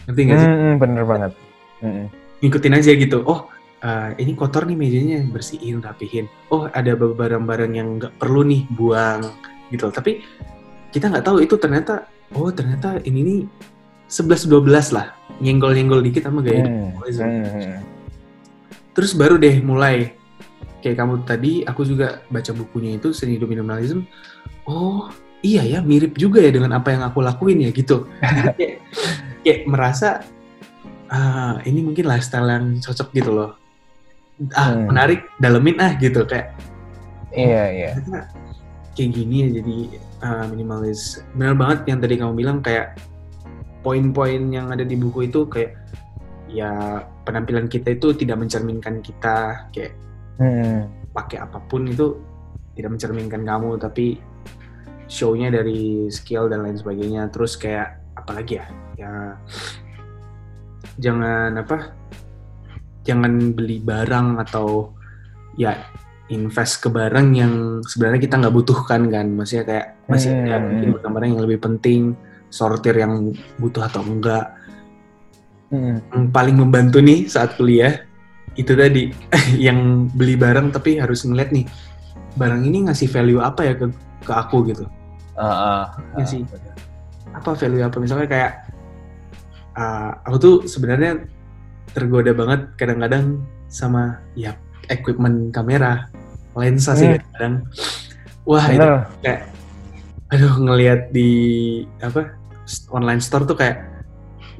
ngerti nggak sih Hmm, hmm, bener banget. Hmm. ngikutin aja gitu oh eh, ini kotor nih mejanya bersihin rapihin oh ada barang-barang yang nggak perlu nih buang gitu tapi kita nggak tahu itu ternyata oh ternyata ini nih 11-12 lah nyenggol-nyenggol dikit sama gaya Hmm. minimalism. Hmm. terus baru deh mulai kayak kamu tadi aku juga baca bukunya itu seni hidup minimalism. Oh iya ya mirip juga ya dengan apa yang aku lakuin ya gitu. Kayak, kayak merasa ah ini mungkin lifestyle yang cocok gitu loh. Ah Hmm. menarik dalemin ah gitu kayak. Iya, iya. kayak gini ya jadi ah, minimalis. Benar banget yang tadi kamu bilang kayak poin-poin yang ada di buku itu kayak ya penampilan kita itu tidak mencerminkan kita kayak Hmm. pakai apa pun itu tidak mencerminkan kamu tapi show-nya dari skill dan lain sebagainya terus kayak apalagi ya ya jangan apa jangan beli barang atau ya invest ke barang yang sebenarnya kita nggak butuhkan kan maksudnya kayak masih ada Hmm. mungkin barang yang lebih penting sortir yang butuh atau enggak Hmm. yang paling membantu nih saat kuliah itu tadi [LAUGHS] yang beli barang tapi harus ngeliat nih barang ini ngasih value apa ya ke ke aku gitu Ah, ah, Iya ah, sih. bener. apa value apa misalnya kayak uh, aku tuh sebenarnya tergoda banget kadang-kadang sama ya equipment kamera lensa sih Hmm. kadang wah itu Bener. kayak aduh ngelihat di apa online store tuh kayak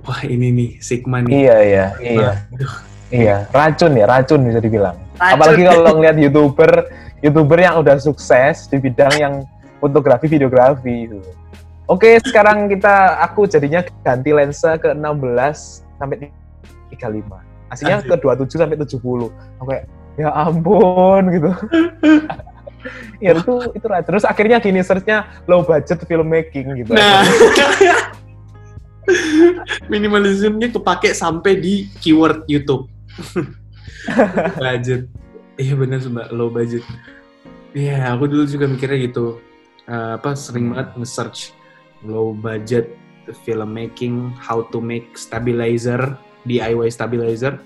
wah ini nih Sigma nih Iya, iya, iya. Aduh, Iya, racun ya, racun bisa dibilang. Racun. Apalagi kalau ngeliat youtuber, youtuber yang udah sukses di bidang yang fotografi, videografi itu. Oke, sekarang kita, aku jadinya ganti lensa ke 16 sampai 35. Aslinya ke 27 sampai 70. Aku kayak, ya ampun gitu. [LAUGHS] ya itu itu racun. Terus akhirnya gini searchnya low budget filmmaking gitu. Nah, [LAUGHS] minimalismnya kepake sampai di keyword YouTube. [LAUGHS] budget. Iya bener mbak, low budget. Iya, aku dulu juga mikirnya gitu. Eh, apa sering banget nge-search low budget filmmaking, how to make stabilizer, DIY stabilizer.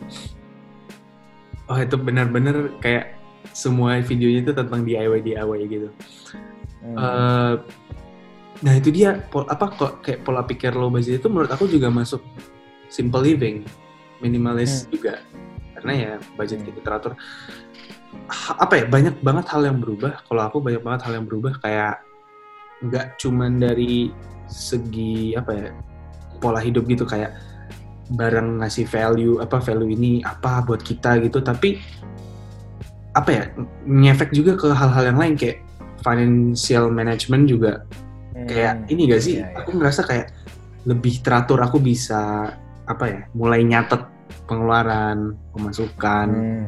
Oh itu benar-benar kayak semua videonya itu tentang DIY DIY gitu. Hmm. Eh, nah itu dia pol- apa kok kayak pola pikir low budget itu menurut aku juga masuk simple living, minimalis juga karena ya budget kita teratur. Apa ya banyak banget hal yang berubah. Kalau aku banyak banget hal yang berubah kayak nggak cuman dari segi apa ya pola hidup gitu kayak barang ngasih value apa value ini apa buat kita gitu tapi apa ya ngefek juga ke hal-hal yang lain kayak financial management juga kayak Hmm. ini gak sih? Iya, iya. Aku ngerasa kayak lebih teratur aku bisa apa ya mulai nyatet pengeluaran pemasukan Hmm.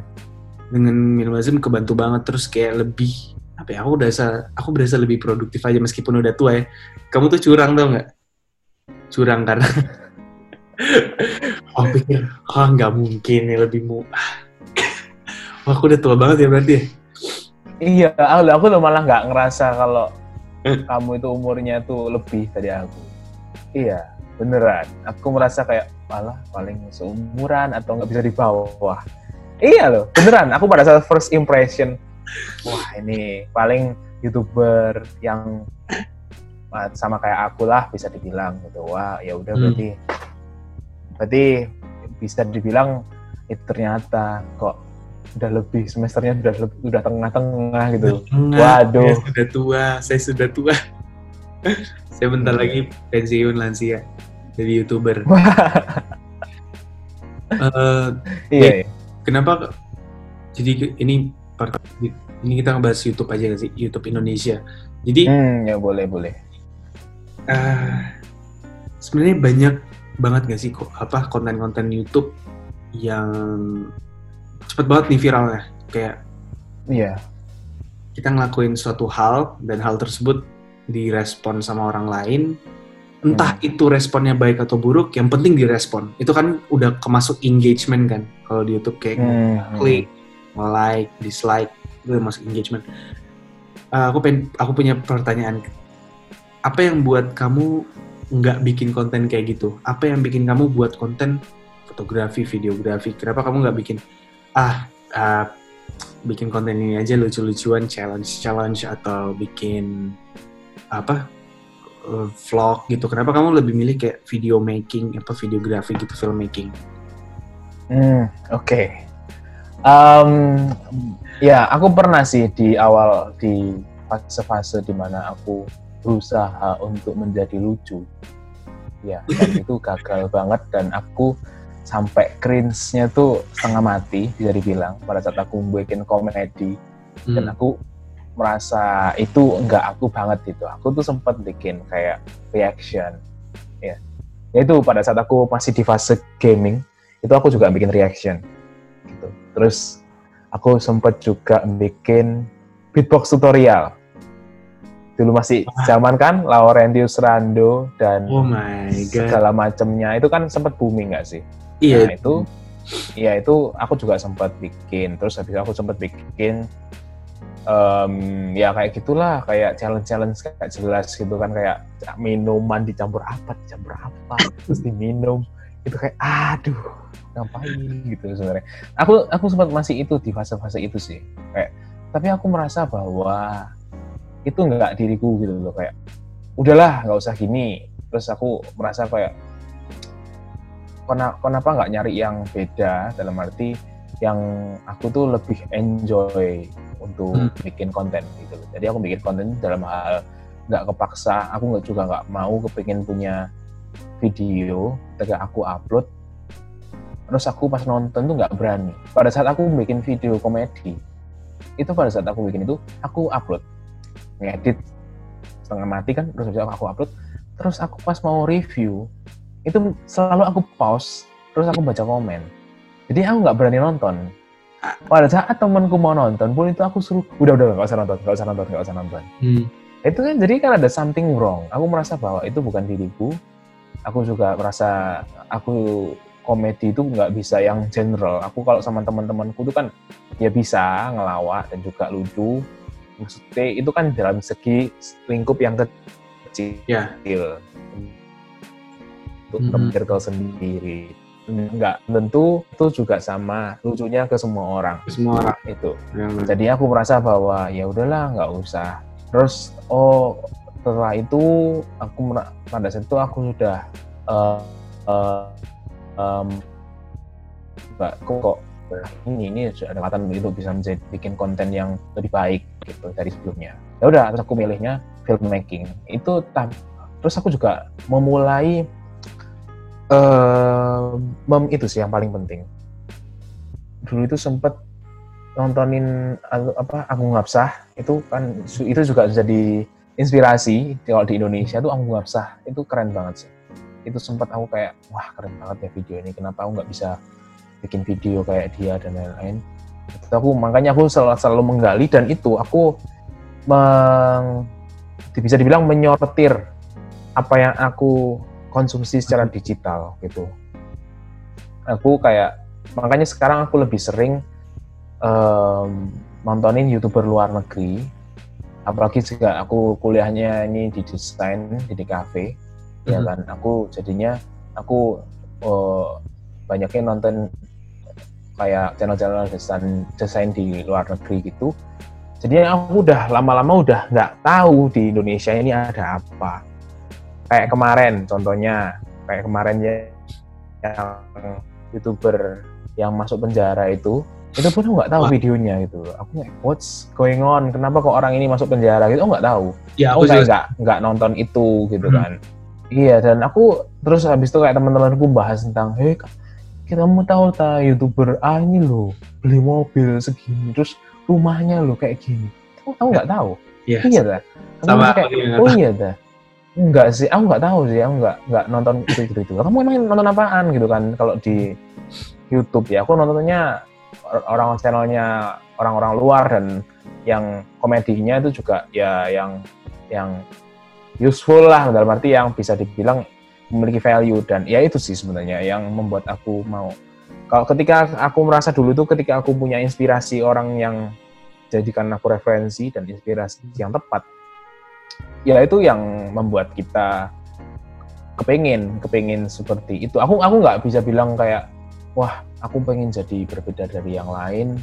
dengan minimalism kebantu banget terus kayak lebih apa ya aku berasa aku berasa lebih produktif aja meskipun udah tua ya kamu tuh curang tau nggak curang karena [LAUGHS] oh pikir oh nggak mungkin ya lebih mu Wah, aku udah tua banget ya berarti ya Iya, aku, aku tuh malah nggak ngerasa kalau kamu itu umurnya tuh lebih dari aku. Iya, beneran. Aku merasa kayak malah paling seumuran atau nggak bisa di bawah. Iya loh, beneran. Aku pada saat first impression, wah ini paling youtuber yang sama kayak aku lah bisa dibilang gitu. Wah ya udah Hmm. berarti berarti bisa dibilang itu ternyata kok udah lebih semesternya udah lebih- udah tengah-tengah gitu. Tengah, Waduh. saya sudah tua saya sudah tua [LAUGHS] saya bentar Iya. lagi pensiun lansia jadi youtuber [LAUGHS] Eh, Iya. iya. kenapa jadi ini ini kita ngebahas YouTube aja gak sih YouTube Indonesia jadi Hmm, ya boleh boleh. eh, sebenarnya banyak banget gak sih kok apa konten-konten YouTube yang cepet banget nih viralnya kayak Iya. kita ngelakuin suatu hal dan hal tersebut direspon sama orang lain entah itu responnya baik atau buruk yang penting direspon itu kan udah kemasuk engagement kan kalau di YouTube kayak Hmm, klik, like, dislike, itu masuk engagement. Uh, aku pengen, aku punya pertanyaan. Apa yang buat kamu nggak bikin konten kayak gitu? Apa yang bikin kamu buat konten fotografi, videografi? Kenapa kamu nggak bikin ah uh, bikin konten ini aja lucu-lucuan, challenge-challenge atau bikin apa uh, vlog gitu? Kenapa kamu lebih milih kayak video making, apa videografi gitu, filmmaking? Hmm, oke. Em, ya, aku pernah sih di awal di fase-fase di mana aku berusaha untuk menjadi lucu. Ya, dan [LAUGHS] itu gagal banget dan aku sampai cringe-nya tuh setengah mati bisa dibilang pada saat aku bikin komedi dan Hmm. aku merasa itu enggak aku banget gitu. Aku tuh sempat bikin kayak reaction, ya. Itu pada saat aku masih di fase gaming, itu aku juga bikin reaction, gitu. Terus aku sempat juga bikin beatbox tutorial. Dulu masih zaman kan Laurentius Rando dan Oh my god. segala macamnya itu kan sempat booming nggak sih? Iya, Nah, itu ya itu aku juga sempat bikin. Terus habis itu aku sempat bikin em, ya kayak gitulah kayak challenge-challenge kayak jelas gitu kan kayak minuman dicampur apa dicampur apa terus diminum itu kayak aduh ngapain? gitu sebenarnya. Aku aku sempat masih itu di fase-fase itu sih kayak tapi aku merasa bahwa itu nggak diriku gitu loh kayak udahlah nggak usah gini. Terus aku merasa kayak kena- kenapa nggak nyari yang beda? Dalam arti yang aku tuh lebih enjoy untuk Hmm. bikin konten gitu. Jadi aku bikin konten dalam hal nggak kepaksa, aku nggak juga nggak mau kepingin punya video ketika aku upload terus aku pas nonton tuh nggak berani. Pada saat aku bikin video komedi, itu pada saat aku bikin itu aku upload, ngedit setengah mati kan, terus habis aku upload, terus aku pas mau review itu selalu aku pause, terus aku baca komen. Jadi aku nggak berani nonton. Pada saat temanku mau nonton pun itu aku suruh, udah udah nggak usah nonton, nggak usah nonton, nggak usah nonton. Hmm. Itu kan jadi kan ada something wrong. Aku merasa bahwa itu bukan diriku. Aku juga merasa aku komedi itu nggak bisa yang general. Aku kalau sama teman-temanku itu kan ya bisa ngelawak dan juga lucu. Maksudnya itu kan dalam segi lingkup yang kecil. Ya. Untuk Mhm. circle sendiri. Enggak, tentu itu juga sama lucunya ke semua orang Semua orang itu. yang Jadi aku merasa bahwa ya udahlah nggak usah. Terus oh setelah itu aku pada saat itu aku sudah eh, em, nggak kok ini ini ada kesempatan itu bisa menjadi bikin konten yang lebih baik gitu dari sebelumnya. Ya udah terus aku milihnya filmmaking. Itu terus aku juga memulai mem itu sih yang paling penting. Dulu itu sempet nontonin apa Agung Hapsah itu kan itu juga jadi inspirasi kalau di Indonesia tuh Agung Hapsah itu keren banget sih. Itu sempat aku kayak wah keren banget ya video ini. Kenapa aku nggak bisa bikin video kayak dia dan lain-lain? Aku makanya aku selalu, selalu menggali dan itu aku meng, bisa dibilang menyortir apa yang aku konsumsi secara digital gitu. Aku kayak makanya sekarang aku lebih sering um, nontonin youtuber luar negeri. Apalagi juga aku kuliahnya ini di desain di DKV ya Mhm. kan. Aku jadinya aku uh, banyaknya nonton kayak channel-channel desain desain di luar negeri gitu. Jadi aku udah lama-lama udah nggak tahu di Indonesia ini ada apa kayak kemarin contohnya. Kayak kemarin ya yang youtuber yang masuk penjara itu itu pun aku nggak tahu Wah. videonya gitu. Aku what's going on? Kenapa kok orang ini masuk penjara? Gitu aku nggak tahu. Ya, aku aku kayak juga. nggak nggak nonton itu gitu Hmm. kan. Iya dan aku terus habis itu kayak teman-temanku bahas tentang hei kita mau tahu ta youtuber A ini loh beli mobil segini terus rumahnya loh kayak gini. Aku nggak tahu. Iya. iya dah Sama kayak oh iya dah enggak sih aku nggak tahu sih aku nggak nggak nonton itu itu itu kamu emang nonton apaan gitu kan kalau di YouTube ya? Aku nontonnya or- orang channelnya orang-orang luar dan yang komedinya itu juga ya yang yang useful lah dalam arti yang bisa dibilang memiliki value. Dan ya itu sih sebenarnya yang membuat aku mau. Kalau ketika aku merasa dulu itu ketika aku punya inspirasi orang yang jadikan aku referensi dan inspirasi yang tepat ya itu yang membuat kita kepingin kepingin seperti itu. Aku aku nggak bisa bilang kayak wah aku pengen jadi berbeda dari yang lain.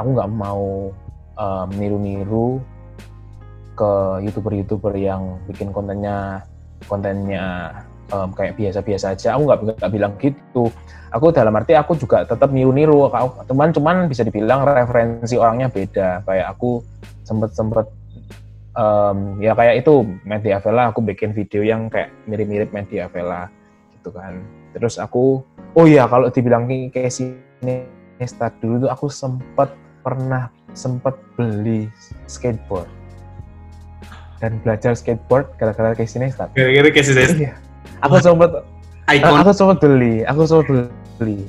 Aku nggak mau eh, meniru-niru ke youtuber-youtuber yang bikin kontennya kontennya em, kayak biasa-biasa aja. Aku nggak nggak bilang gitu. Aku dalam arti aku juga tetap niru-niru. Cuman cuman bisa dibilang referensi orangnya beda. Kayak aku sempet sempet em, ya kayak itu Media Vela aku bikin video yang kayak mirip-mirip Media Vela gitu kan. Terus aku oh iya kalau dibilang kayak sini start dulu tuh aku sempet pernah sempet beli skateboard. Dan belajar skateboard gara-gara kayak sini start Gara-gara kayak si Zest, iya. Aku sempet icon. aku sempet beli aku sempet beli.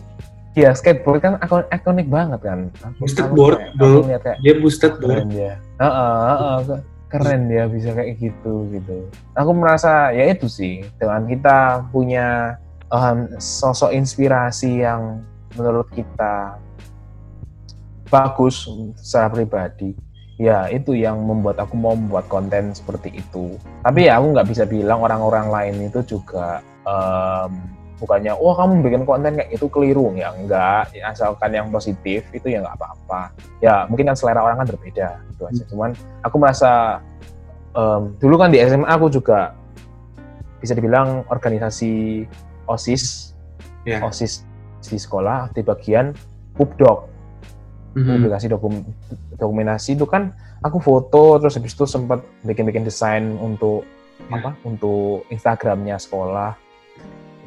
Iya skateboard kan ikon- ikonik banget kan. Aku, Boosted aku board kayak- aku Dia boosted board. dia. Heeh, heeh, ke- keren dia bisa kayak gitu gitu. Aku merasa ya itu sih dengan kita punya em, sosok inspirasi yang menurut kita bagus secara pribadi ya itu yang membuat aku mau membuat konten seperti itu. Tapi ya aku nggak bisa bilang orang-orang lain itu juga em, bukannya wah kamu bikin konten kayak itu keliru ya enggak ya, asalkan yang positif itu ya nggak apa-apa ya mungkin kan selera orang kan berbeda gitu aja cuman aku merasa em, dulu kan di SMA aku juga bisa dibilang organisasi osis Ya. osis di sekolah di bagian pubdoc Mhm. publikasi dokum dokumentasi itu kan aku foto terus habis itu sempat bikin-bikin desain untuk Ya. apa untuk Instagramnya sekolah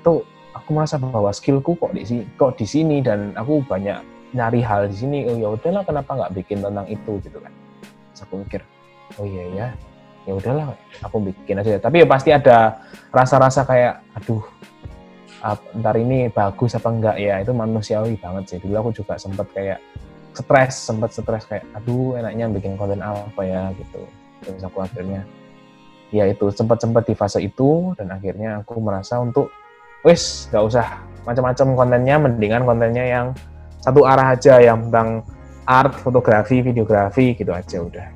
itu aku merasa bahwa skillku kok di sini kok di sini dan aku banyak nyari hal di sini. Oh ya udahlah kenapa nggak bikin tentang itu gitu kan. Terus aku mikir oh iya ya ya udahlah aku bikin aja. Tapi ya pasti ada rasa-rasa kayak aduh ntar ini bagus apa enggak? Ya itu manusiawi banget sih. Dulu aku juga sempat kayak stres sempat stres kayak aduh enaknya bikin konten apa ya? Gitu. Terus aku akhirnya ya itu sempat sempat di fase itu dan akhirnya aku merasa untuk wis nggak usah macam-macam kontennya mendingan kontennya yang satu arah aja yang tentang art fotografi videografi gitu aja udah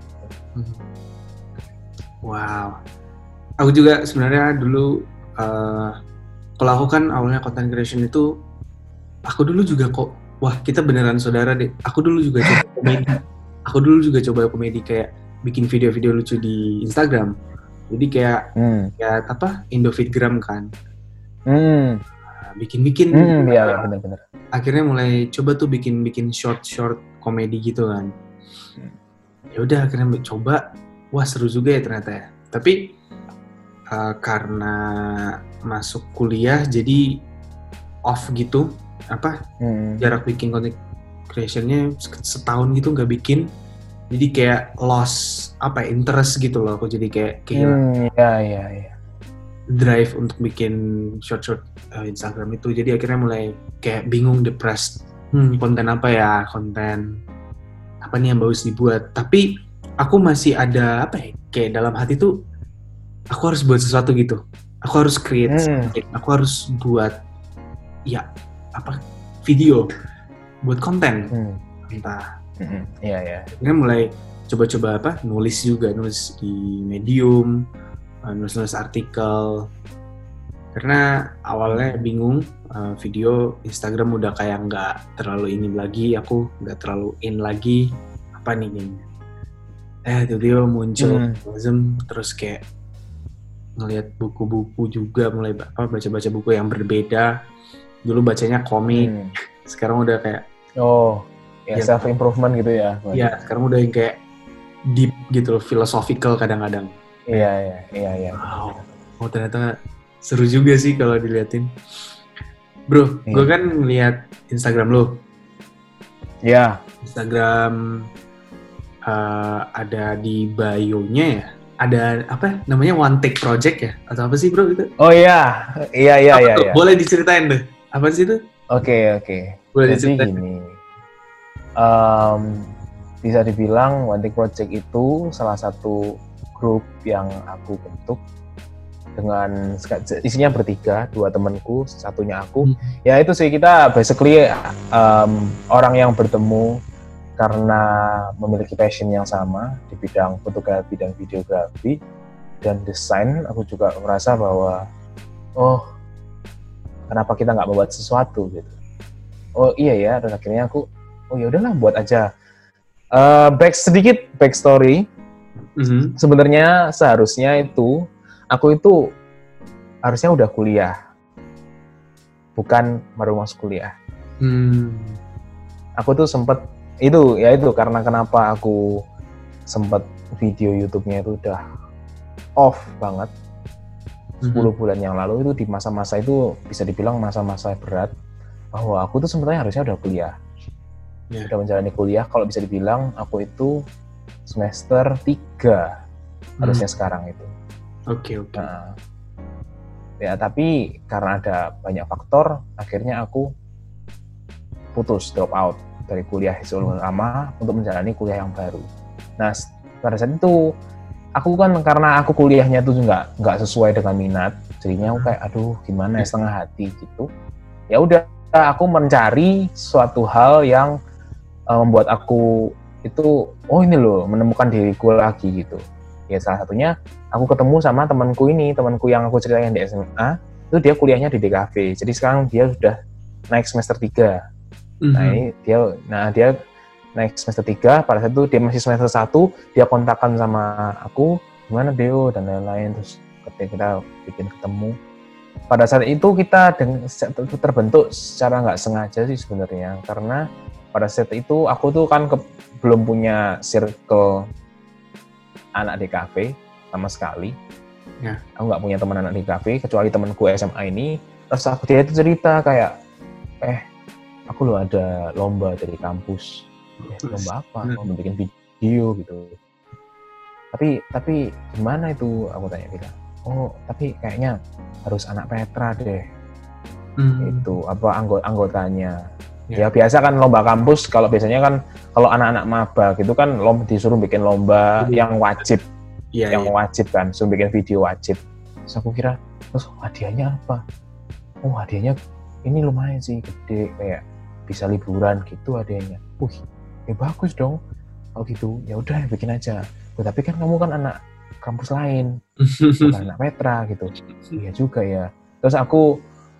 Wow. Aku juga sebenarnya dulu eh, kalau aku kan awalnya content creation itu aku dulu juga kok wah kita beneran saudara deh. Aku dulu juga coba [LAUGHS] komedi. Aku dulu juga coba komedi kayak bikin video-video lucu di Instagram. Jadi kayak hmm ya apa Indofitgram kan. Hmm Nah, Bikin-bikin. hmm iya ya benar-benar Akhirnya mulai coba tuh bikin-bikin short-short komedi gitu kan. Ya udah akhirnya coba wah seru juga ya ternyata ya. Tapi uh, karena masuk kuliah jadi off gitu apa hmm. jarak bikin content creationnya setahun gitu nggak bikin jadi kayak loss apa ya, interest gitu loh aku jadi kayak kehilangan Hmm, iya iya iya drive untuk bikin short short uh, Instagram itu jadi akhirnya mulai kayak bingung depressed hmm, konten apa ya konten apa nih yang bagus dibuat tapi aku masih ada apa ya kayak dalam hati tuh aku harus buat sesuatu gitu aku harus create Hmm. aku harus buat ya apa video buat konten Hmm. entah Hmm. Iya ya. akhirnya mulai coba-coba apa nulis juga nulis di medium nulis-nulis artikel karena awalnya bingung uh, video Instagram udah kayak nggak terlalu ini lagi aku nggak terlalu in lagi apa nih ini eh tiba-tiba muncul Hmm. Zoom, terus kayak ngelihat buku-buku juga mulai apa baca-baca buku yang berbeda dulu bacanya komik Hmm. [LAUGHS] sekarang udah kayak Oh, ya Iya. self improvement gitu ya. ya sekarang udah yang kayak deep gitu loh philosophical kadang-kadang Iya iya iya iya. Wow. Oh ternyata seru juga sih kalau diliatin. Bro, Iya. gue kan ngeliat Instagram lo. Iya. Instagram uh, ada di bio-nya ya. Ada apa namanya One Take Project ya? Atau apa sih bro itu? Oh iya, iya iya iya. iya. Boleh diceritain deh. Apa sih itu? Oke oke. Boleh Jadi diceritain. gini, em, bisa dibilang One Take Project itu salah satu grup yang aku bentuk dengan isinya bertiga, dua temanku, satunya aku. Hmm. Ya itu sih kita basically em, orang yang bertemu karena memiliki passion yang sama di bidang fotografi dan videografi dan desain. Aku juga merasa bahwa oh kenapa kita nggak membuat sesuatu gitu oh iya ya dan akhirnya aku oh ya udahlah buat aja Eh, back sedikit backstory Mhm. sebenarnya seharusnya itu aku itu harusnya udah kuliah bukan baru masuk kuliah Hmm. aku tuh sempet itu ya itu karena kenapa aku sempet video YouTube-nya itu udah off banget 10 Mhm. bulan yang lalu itu di masa-masa itu bisa dibilang masa-masa berat bahwa aku tuh sebenarnya harusnya udah kuliah Ya. udah menjalani kuliah kalau bisa dibilang aku itu semester 3 harusnya sekarang itu. Oke oke. nah, ya tapi karena ada banyak faktor akhirnya aku putus drop out dari kuliah sebelum lama untuk menjalani kuliah yang baru. Nah pada saat itu aku kan karena aku kuliahnya tuh nggak nggak sesuai dengan minat jadinya aku kayak aduh gimana ya setengah hati gitu. Ya udah aku mencari suatu hal yang uh, membuat aku itu oh ini loh menemukan diriku lagi gitu ya salah satunya aku ketemu sama temanku ini temanku yang aku ceritain di SMA itu dia kuliahnya di DKV jadi sekarang dia sudah naik semester 3 Mhm. Nah ini dia, nah dia naik semester 3, pada saat itu dia masih semester 1, dia kontakkan sama aku, gimana Deo, dan lain-lain, terus ketika kita bikin ketemu. Pada saat itu kita terbentuk secara nggak sengaja sih sebenarnya, karena pada saat itu aku tuh kan ke- belum punya circle anak DKV sama sekali. Ya. Aku nggak punya teman anak DKV, kecuali temanku SMA ini. Terus aku dia itu cerita kayak, eh aku lo ada lomba dari kampus eh, lomba apa Hmm. lomba bikin video gitu tapi tapi gimana itu aku tanya bilang oh tapi kayaknya harus anak Petra deh Mhm. itu apa anggota anggotanya Ya. ya. biasa kan lomba kampus kalau biasanya kan kalau anak-anak maba gitu kan lomba disuruh bikin lomba Iya. yang wajib. Iya yang iya. wajib kan suruh bikin video wajib. Terus aku kira terus hadiahnya apa? Oh hadiahnya ini lumayan sih gede kayak bisa liburan gitu hadiahnya. Wih ya bagus dong. Kalau gitu ya udah bikin aja. Oh, tapi kan kamu kan anak kampus lain. [LAUGHS] Bukan anak Petra gitu. Iya juga ya. Terus aku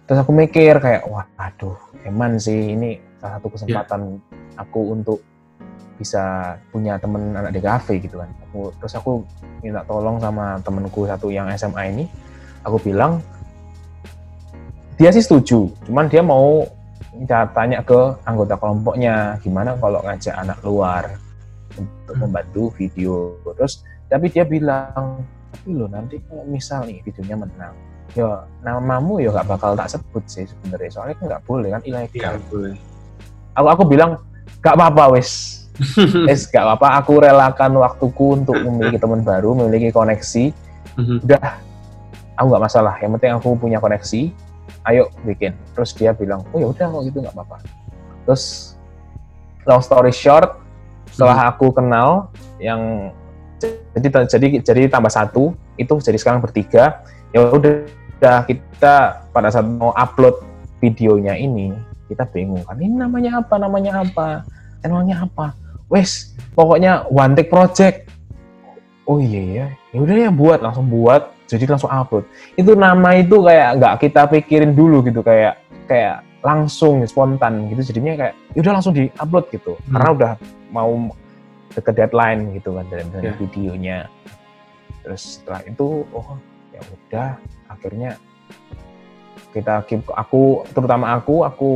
terus aku mikir kayak wah aduh eman sih ini salah satu kesempatan aku untuk bisa punya temen anak DKV gitu kan. Aku terus aku minta tolong sama temenku satu yang SMA ini. Aku bilang dia sih setuju cuman dia mau minta tanya ke anggota kelompoknya gimana kalau ngajak anak luar untuk Hmm. membantu video. Terus tapi dia bilang tapi lo nanti kalau misal nih videonya menang ya namamu ya nggak bakal tak sebut sih sebenarnya. Soalnya kan nggak boleh kan ilegal boleh. aku aku bilang gak apa-apa wes. [LAUGHS] Wes gak apa-apa. Aku relakan waktuku untuk memiliki teman baru memiliki koneksi. Mhm. udah. Aku nggak masalah. Yang penting aku punya koneksi. Ayo bikin. Terus dia bilang oh ya udah kok gitu nggak apa-apa. Terus long story short setelah aku kenal yang jadi jadi jadi tambah satu itu jadi sekarang bertiga. Ya udah kita pada saat mau upload videonya ini kita bingung kan ini namanya apa namanya apa? Channelnya apa? Wes pokoknya one take project. Oh iya ya ya udah ya buat langsung buat jadi langsung upload. Itu nama itu kayak nggak kita pikirin dulu gitu kayak kayak langsung spontan gitu. Jadinya kayak ya udah langsung di upload gitu. Hmm. karena udah mau deket deadline gitu kan dan yeah. videonya. Terus setelah itu oh ya udah akhirnya kita keep aku terutama aku aku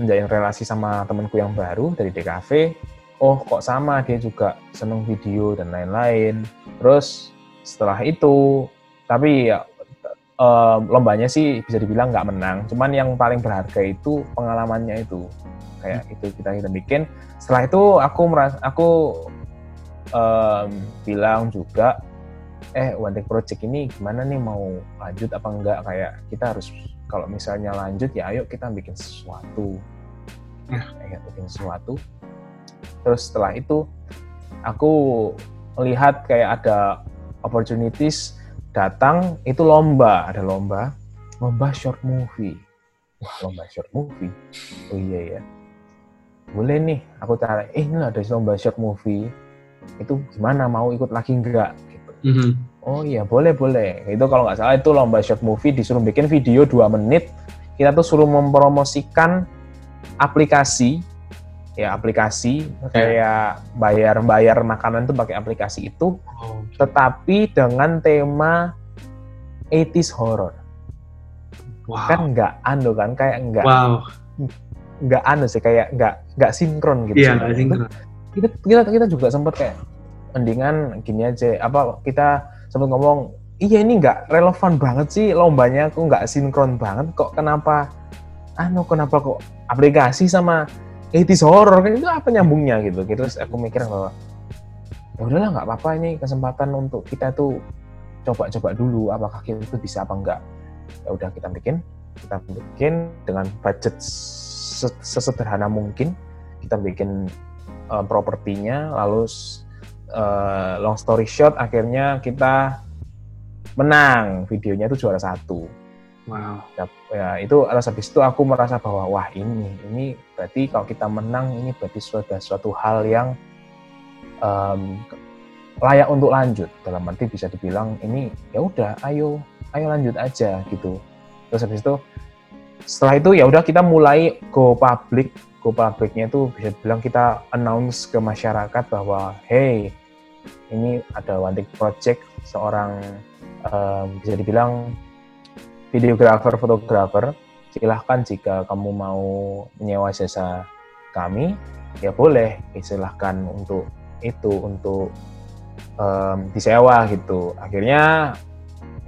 menjalin relasi sama temanku yang baru dari DKV oh kok sama? Dia juga seneng video dan lain-lain. Terus setelah itu tapi ya um, lombanya sih bisa dibilang nggak menang. Cuman yang paling berharga itu pengalamannya itu. Kayak itu kita kita bikin. Setelah itu aku merasa aku um, bilang juga eh One Take Project ini gimana nih mau lanjut apa enggak? Kayak kita harus kalau misalnya lanjut ya ayo kita bikin sesuatu. Ya. kayak bikin sesuatu. Terus setelah itu aku melihat kayak ada opportunities datang itu lomba ada lomba lomba short movie. Wah lomba short movie? Oh iya ya. Boleh nih aku tanya eh ini ada lomba short movie? Itu gimana mau ikut lagi enggak gitu mm -hmm. oh iya boleh boleh itu kalau nggak salah itu lomba short movie disuruh bikin video dua menit kita tuh suruh mempromosikan aplikasi ya aplikasi yeah. kayak bayar-bayar makanan tuh pakai aplikasi itu, oh, okay. tetapi dengan tema 80s horror. Wow. Kan nggak anu kan, kayak nggak wow. nggak anu sih, kayak nggak nggak sinkron gitu. Iya, yeah, sinkron. Kita, kita kita juga sempat kayak mendingan gini aja, apa kita sempat ngomong, iya ini nggak relevan banget sih lombanya, aku nggak sinkron banget kok. Kenapa anu kenapa kok aplikasi sama 80s horror? Kan itu apa nyambungnya gitu. Terus aku mikir bahwa ya udahlah nggak apa-apa ini kesempatan untuk kita tuh coba-coba dulu apakah kita itu bisa apa enggak ya udah kita bikin kita bikin dengan budget sesederhana mungkin. Kita bikin uh, propertinya lalu uh, long story short akhirnya kita menang. Videonya itu juara satu. Wow. Ya, ya itu atas habis itu aku merasa bahwa wah ini ini berarti kalau kita menang ini berarti sudah suatu hal yang um, layak untuk lanjut. Dalam arti bisa dibilang ini ya udah ayo ayo lanjut aja gitu. Terus habis itu setelah itu ya udah kita mulai go public. Go publicnya itu bisa dibilang kita announce ke masyarakat bahwa hey ini ada One Project seorang um, bisa dibilang videografer, fotografer, silahkan jika kamu mau menyewa jasa kami, ya boleh, silahkan untuk itu untuk um, disewa gitu. Akhirnya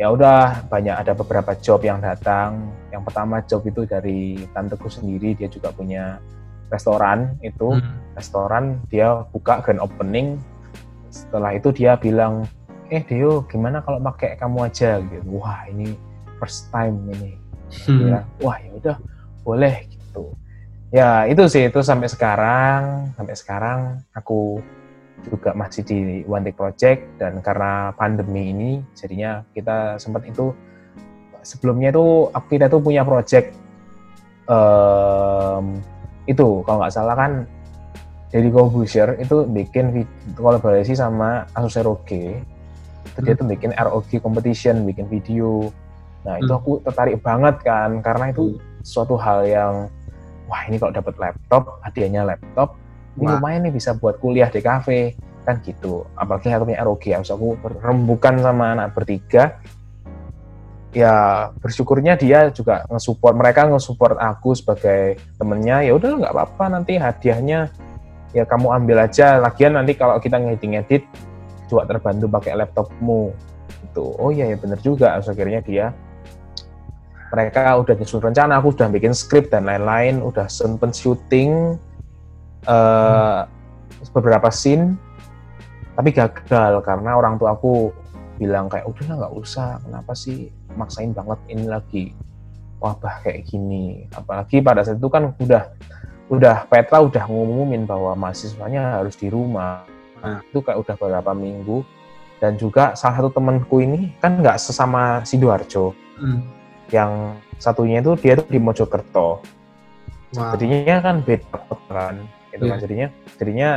ya udah banyak ada beberapa job yang datang. Yang pertama job itu dari tanteku sendiri, dia juga punya restoran itu, hmm. restoran dia buka grand opening. Setelah itu dia bilang, eh Dio gimana kalau pakai kamu aja gitu. Wah ini first time ini hmm. ya, wah ya udah boleh gitu ya itu sih itu sampai sekarang sampai sekarang aku juga masih di One Take Project dan karena pandemi ini jadinya kita sempat itu sebelumnya itu kita tuh punya project um, itu kalau nggak salah kan jadi Corbusier itu bikin kolaborasi sama Asus ROG itu dia tuh bikin ROG competition bikin video Nah itu hmm. aku tertarik banget kan karena itu hmm. suatu hal yang wah ini kalau dapat laptop hadiahnya laptop ini wah. lumayan nih bisa buat kuliah di kafe kan gitu. Apalagi aku punya ROG harus aku rembukan sama anak bertiga. Ya bersyukurnya dia juga nge-support mereka nge-support aku sebagai temennya ya udah nggak apa-apa nanti hadiahnya ya kamu ambil aja. Lagian nanti kalau kita ngedit-ngedit juga terbantu pakai laptopmu. Gitu. Oh iya ya bener juga. Akhirnya dia mereka udah nyusun rencana, aku udah bikin skrip dan lain-lain, udah sempat syuting uh, beberapa scene, tapi gagal karena orang tua aku bilang kayak udah nggak usah. Kenapa sih maksain banget ini lagi? Wabah kayak gini. Apalagi pada saat itu kan udah udah Petra udah ngumumin bahwa mahasiswanya harus di rumah Ah. itu kayak udah beberapa minggu dan juga salah satu temanku ini kan nggak sesama Sidoarjo Hmm. yang satunya itu dia tuh di Mojokerto Wow. jadinya kan beda kota kan itu kan Iya. jadinya jadinya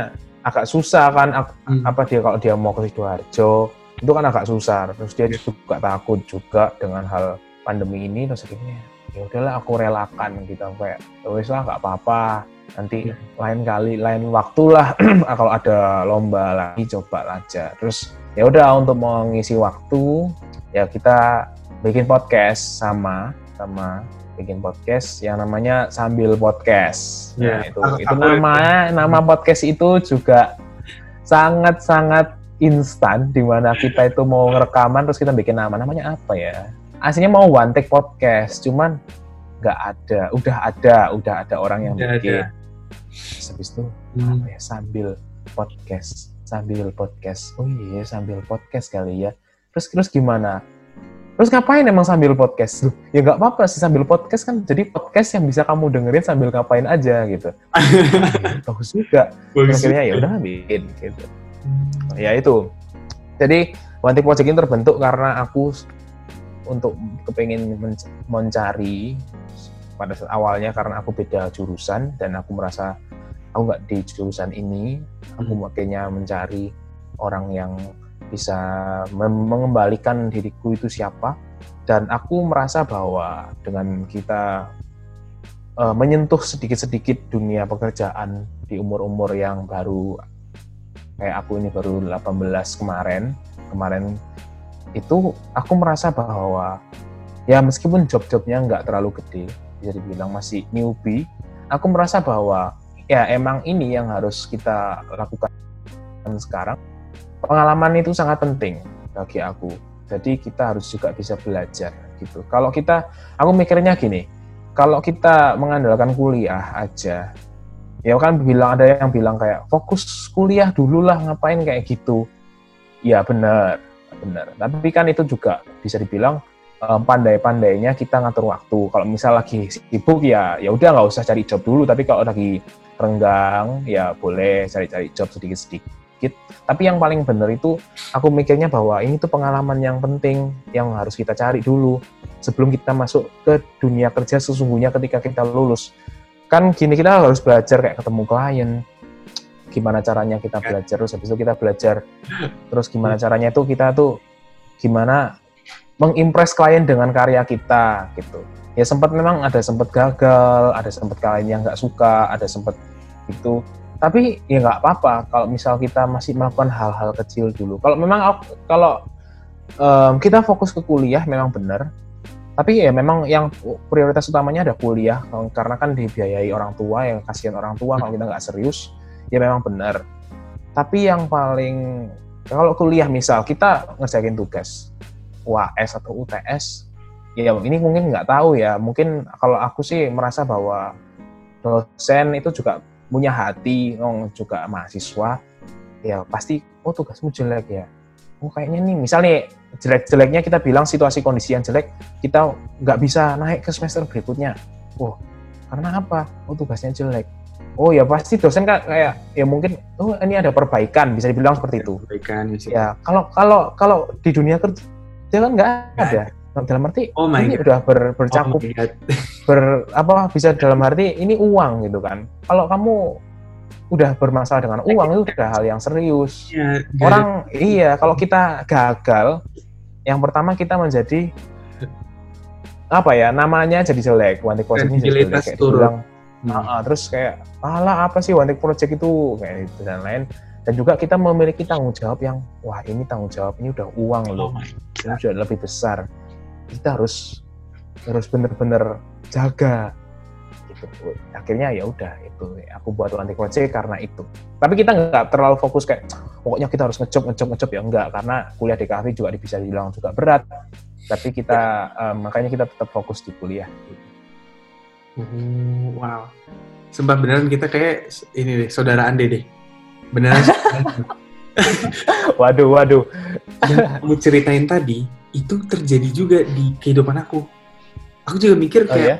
agak susah kan Hmm. apa dia kalau dia mau ke sidoarjo itu kan agak susah terus dia Iya. juga takut juga dengan hal pandemi ini terus akhirnya ya udahlah aku relakan gitu kayak "Ya wes lah nggak apa-apa nanti Iya. lain kali lain waktu lah [CLEARS THROAT] kalau ada lomba lagi coba aja terus ya udah untuk mengisi waktu ya kita bikin podcast sama sama bikin podcast yang namanya sambil podcast. Ya, Nah, itu aku- itu aku- nama nama podcast itu juga sangat sangat instan di mana kita itu mau ngerekaman terus kita bikin nama namanya apa ya? Aslinya mau one take podcast, cuman nggak ada, udah ada, udah ada orang yang Udah bikin. ada. Terus habis itu Hmm. apa ya sambil podcast sambil podcast. Oh iya sambil podcast kali ya. Terus terus gimana? Terus ngapain emang sambil podcast? Loh, ya nggak apa-apa sih sambil podcast kan jadi podcast yang bisa kamu dengerin sambil ngapain aja gitu. [LAUGHS] Bagus juga. Akhirnya ya udah bikin gitu. Ya itu. Jadi One Take Project ini terbentuk karena aku untuk kepengen men- mencari pada saat awalnya karena aku beda jurusan dan aku merasa aku nggak di jurusan ini aku Hmm. makanya mencari orang yang bisa mengembalikan diriku itu siapa dan aku merasa bahwa dengan kita eh, menyentuh sedikit-sedikit dunia pekerjaan di umur-umur yang baru kayak aku ini baru 18 kemarin kemarin itu aku merasa bahwa ya meskipun job-jobnya nggak terlalu gede bisa dibilang masih newbie aku merasa bahwa ya emang ini yang harus kita lakukan sekarang. Pengalaman itu sangat penting bagi aku. Jadi kita harus juga bisa belajar gitu. Kalau kita aku mikirnya gini kalau kita mengandalkan kuliah aja ya kan bilang ada yang bilang kayak fokus kuliah dulu lah ngapain kayak gitu? Ya benar benar. Tapi kan itu juga bisa dibilang eh, pandai-pandainya kita ngatur waktu. Kalau misal lagi sibuk ya ya udah nggak usah cari job dulu. Tapi kalau lagi renggang ya boleh cari-cari job sedikit-sedikit. Tapi yang paling benar itu aku mikirnya bahwa ini tuh pengalaman yang penting yang harus kita cari dulu. Sebelum kita masuk ke dunia kerja sesungguhnya ketika kita lulus. Kan gini kita harus belajar kayak ketemu klien gimana caranya kita belajar terus habis itu kita belajar. Terus gimana caranya itu kita tuh gimana mengimpress klien dengan karya kita gitu. Ya sempat memang ada sempat gagal ada sempat klien yang nggak suka ada sempat itu tapi ya nggak apa-apa kalau misal kita masih melakukan hal-hal kecil dulu. Kalau memang aku- kalau em, kita fokus ke kuliah memang benar. Tapi ya memang yang prioritas utamanya ada kuliah karena kan dibiayai orang tua yang kasihan orang tua kalau kita nggak serius ya memang benar. Tapi yang paling kalau kuliah misal kita ngerjain tugas UAS atau UTS ya ini mungkin nggak tahu ya. Mungkin kalau aku sih merasa bahwa dosen itu juga punya hati oh, juga mahasiswa ya pasti oh tugasmu jelek ya. Oh kayaknya nih misal nih jelek-jeleknya kita bilang situasi kondisi yang jelek kita nggak bisa naik ke semester berikutnya. Oh karena apa? Oh tugasnya jelek oh ya pasti dosen kan kayak ya mungkin oh ini ada perbaikan bisa dibilang seperti itu Perbaikan situ. ya kalau kalau kalau di dunia kerja kan nggak ada dalam arti Oh my ini God. udah ber, Oh bercakup God. [LAUGHS] ber apa bisa dalam arti ini uang gitu kan kalau kamu udah bermasalah dengan uang itu udah hal yang serius Ya, nggak ada- orang iya kalau kita gagal yang pertama kita menjadi apa ya namanya jadi jelek project ini jadi jelek turun. Hmm. "Ah, ah," terus kayak alah apa sih one take project itu? Kayak gitu dan lain. Dan juga kita memiliki tanggung jawab yang wah ini tanggung jawab ini udah uang loh. Oh ini sudah lebih besar. Kita harus harus bener-bener jaga. Gitu. Akhirnya ya udah itu. Aku buat anti project karena itu. Tapi kita nggak terlalu fokus kayak pokoknya kita harus ngejob ngejob ngejob. Ya enggak karena kuliah di kafe juga bisa dibilang juga berat. Tapi kita eh, makanya kita tetap fokus di kuliah Oh, wow. Sumpah beneran kita kayak ini deh, saudaraan deh deh. Beneran. [LAUGHS] waduh waduh yang kamu ceritain tadi itu terjadi juga di kehidupan aku. Aku juga mikir Oh kayak ya?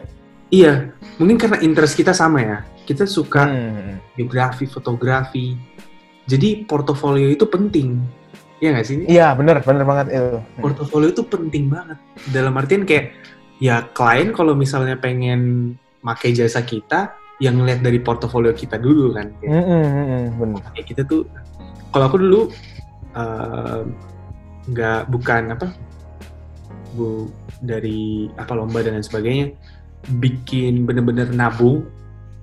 iya, mungkin karena interest kita sama ya. Kita suka Hmm. biografi, fotografi. Jadi portofolio itu penting. Iya nggak sih? Iya, bener, bener banget itu. Portofolio itu penting banget. Dalam artian kayak ya klien kalau misalnya pengen pakai jasa kita, yang ngeliat dari portofolio kita dulu kan. Kayak, Hmm, hmm, hmm, hmm, bener. kayak kita tuh, kalau aku dulu eh, nggak bukan apa, bu dari apa lomba dan lain sebagainya, bikin bener-bener nabung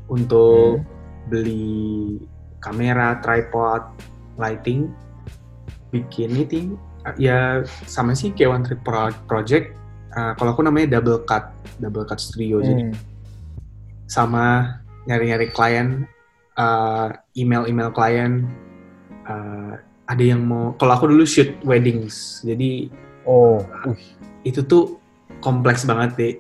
untuk Hmm. beli kamera, tripod, lighting, bikin meeting, ya sama sih kayak one trip pro- project. Uh, kalau aku namanya double cut, double cut studio. Jadi Hmm. Sama nyari-nyari klien, uh, email-email klien. uh, ada yang mau, kalau aku dulu shoot weddings, jadi Oh, wih, itu tuh kompleks banget deh.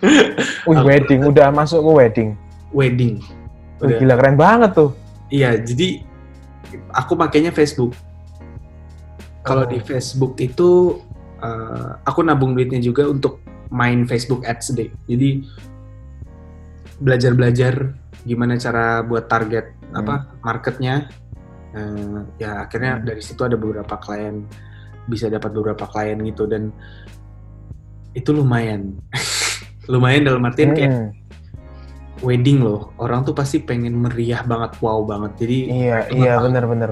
[LAUGHS] wih Aku- wedding, udah masuk ke wedding. Wedding. Udah. gila keren banget tuh. Iya, jadi aku makainya Facebook. Kalau Oh. di Facebook itu eh, aku nabung duitnya juga untuk main Facebook Ads deh. Jadi belajar-belajar gimana cara buat target apa marketnya. Eh, ya akhirnya Hmm. dari situ ada beberapa klien bisa dapat beberapa klien gitu dan itu lumayan. [LAUGHS] lumayan dalam artian kayak Hmm. wedding loh. Orang tuh pasti pengen meriah banget, wow banget. Jadi Iya, iya bakal bener-bener.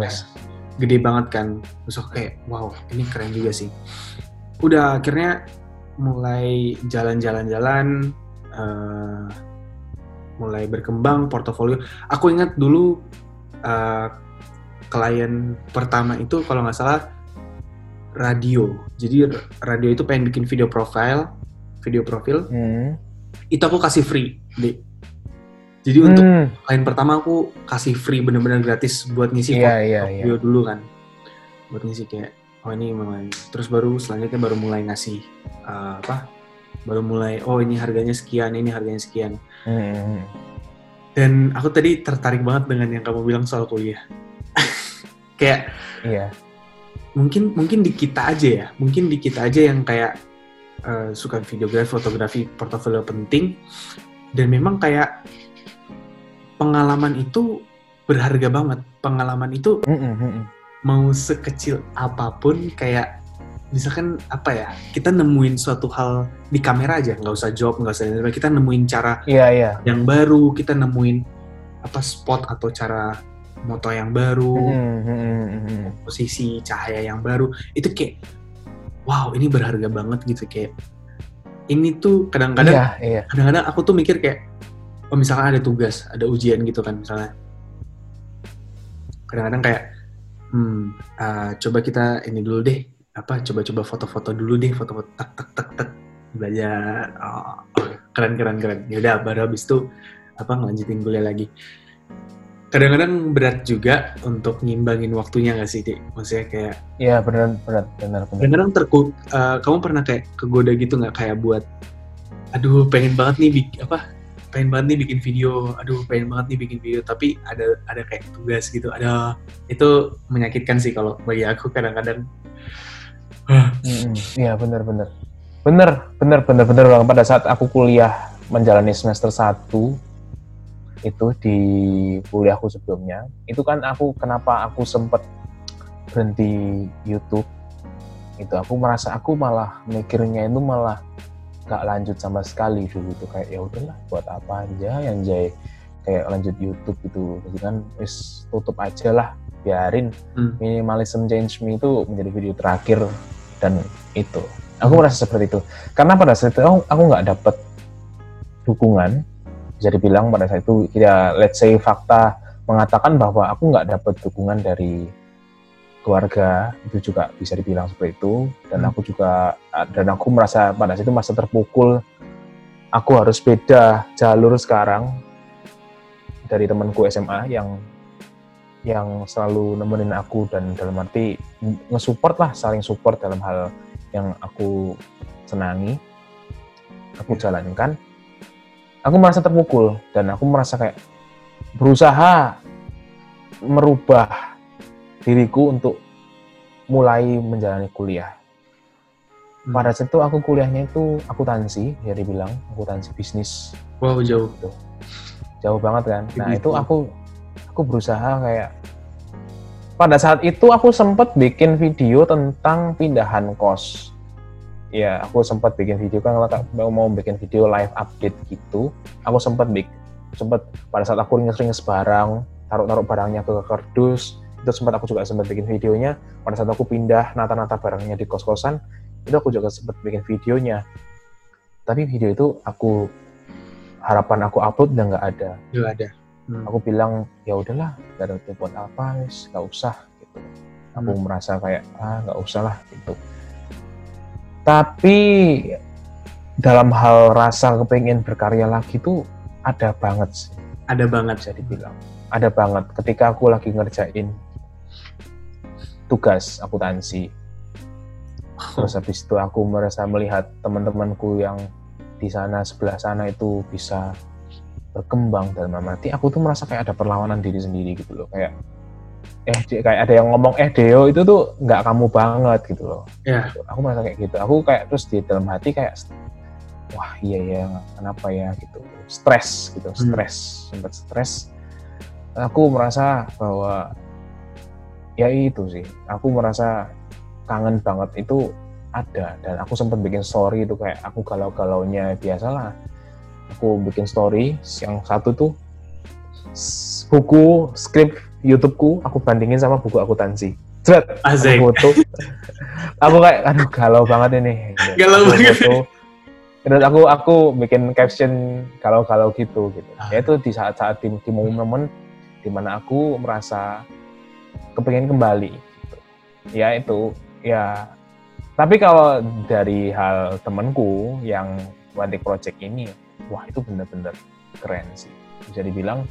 gede banget kan terus aku kayak wow ini keren juga sih udah akhirnya mulai jalan-jalan-jalan eh, mulai berkembang portofolio aku ingat dulu eh, klien pertama itu kalau nggak salah radio jadi radio itu pengen bikin video profile video profil Hmm. itu aku kasih free deh jadi untuk Hmm. klien pertama aku kasih free bener-bener gratis buat ngisi iya, iya. video dulu kan buat ngisi kayak oh ini mulai terus baru selanjutnya baru mulai ngasih uh, apa baru mulai oh ini harganya sekian ini harganya sekian Hmm. dan aku tadi tertarik banget dengan yang kamu bilang soal kuliah [LAUGHS] kayak Iya. mungkin mungkin di kita aja ya mungkin di kita aja yang kayak uh, suka videografi fotografi portofolio penting dan memang kayak pengalaman itu berharga banget pengalaman itu hmm, hmm. mau sekecil apa pun kayak misalkan apa ya kita nemuin suatu hal di kamera aja nggak usah job nggak usah kita nemuin cara Iya, iya. yang baru kita nemuin apa spot atau cara moto yang baru Hmm, hmm, posisi cahaya yang baru itu kayak wow ini berharga banget gitu kayak ini tuh kadang-kadang Iya, iya. kadang-kadang aku tuh mikir kayak oh misalkan ada tugas ada ujian gitu kan misalnya kadang-kadang kayak hmm ah, coba kita ini dulu deh apa coba-coba foto-foto dulu deh foto-foto tek tek tek tek belajar oh, oh, keren keren keren ya udah baru habis itu apa ngelanjutin kuliah lagi kadang-kadang berat juga untuk ngimbangin waktunya nggak sih Dik? maksudnya kayak Iya, benar, benar, benar, benar. kadang-kadang terku eh, kamu pernah kayak kegoda gitu nggak kayak buat aduh pengen banget nih bik apa pengen banget nih bikin video aduh pengen banget nih bikin video tapi ada ada kayak tugas gitu ada itu menyakitkan sih kalau bagi aku kadang-kadang. Iya benar benar. Benar, benar, benar, benar Bang. Pada saat aku kuliah menjalani semester 1 itu di kuliahku sebelumnya, itu kan aku kenapa aku sempat berhenti YouTube itu aku merasa aku malah mikirnya itu malah gak lanjut sama sekali dulu tuh kayak ya udahlah buat apa aja yang jay kayak lanjut YouTube gitu jadi kan wis tutup aja lah biarin Hmm. minimalism change me itu menjadi video terakhir dan itu. Aku merasa seperti itu. Karena pada saat itu aku- nggak dapet dukungan. Bisa dibilang pada saat itu ya let's say fakta mengatakan bahwa aku nggak dapet dukungan dari keluarga. Itu juga bisa dibilang seperti itu. Dan Hmm. aku juga dan aku merasa pada saat itu merasa terpukul. Aku harus beda jalur sekarang dari temanku SMA yang yang selalu nemenin aku dan dalam arti nge-support lah saling support dalam hal yang aku senangi aku jalankan aku merasa terpukul dan aku merasa kayak berusaha merubah diriku untuk mulai menjalani kuliah. Hmm. Pada saat itu aku kuliahnya itu akuntansi, ya dibilang akuntansi bisnis Wow, jauh. jauh banget kan. Nah itu aku aku berusaha kayak pada saat itu aku sempat bikin video tentang pindahan kos. Ya aku sempat bikin video kan kalau mau bikin video live update gitu. Aku sempat bikin sempat pada saat aku ringes-ringes barang, taruh-taruh barangnya ke kardus, itu sempat aku juga sempat bikin videonya. Pada saat aku pindah nata-nata barangnya di kos-kosan, itu aku juga sempat bikin videonya. Tapi video itu aku harapan aku upload udah nggak ada Nggak ada. Hmm. aku bilang ya udahlah gak ada buat apa wis nggak usah gitu aku Hmm. merasa kayak ah nggak usah lah gitu tapi dalam hal rasa kepengen berkarya lagi tuh ada banget sih Ada banget. bisa dibilang ada banget ketika aku lagi ngerjain tugas akuntansi [LAUGHS] terus habis itu aku merasa melihat teman-temanku yang di sana sebelah sana itu bisa berkembang dalam arti aku tuh merasa kayak ada perlawanan diri sendiri gitu loh. Kayak eh kayak ada yang ngomong eh Deo itu tuh nggak kamu banget gitu loh. Gitu. aku merasa kayak gitu. Aku kayak terus di dalam hati kayak wah iya ya kenapa ya? gitu. Stres gitu stres sempat stres. Aku merasa bahwa ya itu sih aku merasa kangen banget itu ada. Dan aku sempat bikin story itu kayak aku galau-galaunya biasalah aku bikin story yang satu tuh buku skrip YouTubeku aku bandingin sama buku akuntansi Jret, Asik. aku foto aku kayak aduh galau banget ini Galau banget. foto. terus aku aku bikin caption galau-galau gitu gitu Ah. ya itu di saat-saat di, di momen-momen di mana aku merasa kepengen kembali gitu. ya itu ya tapi kalau dari hal temanku yang Wantik Project ini wah itu bener-bener keren sih. Bisa dibilang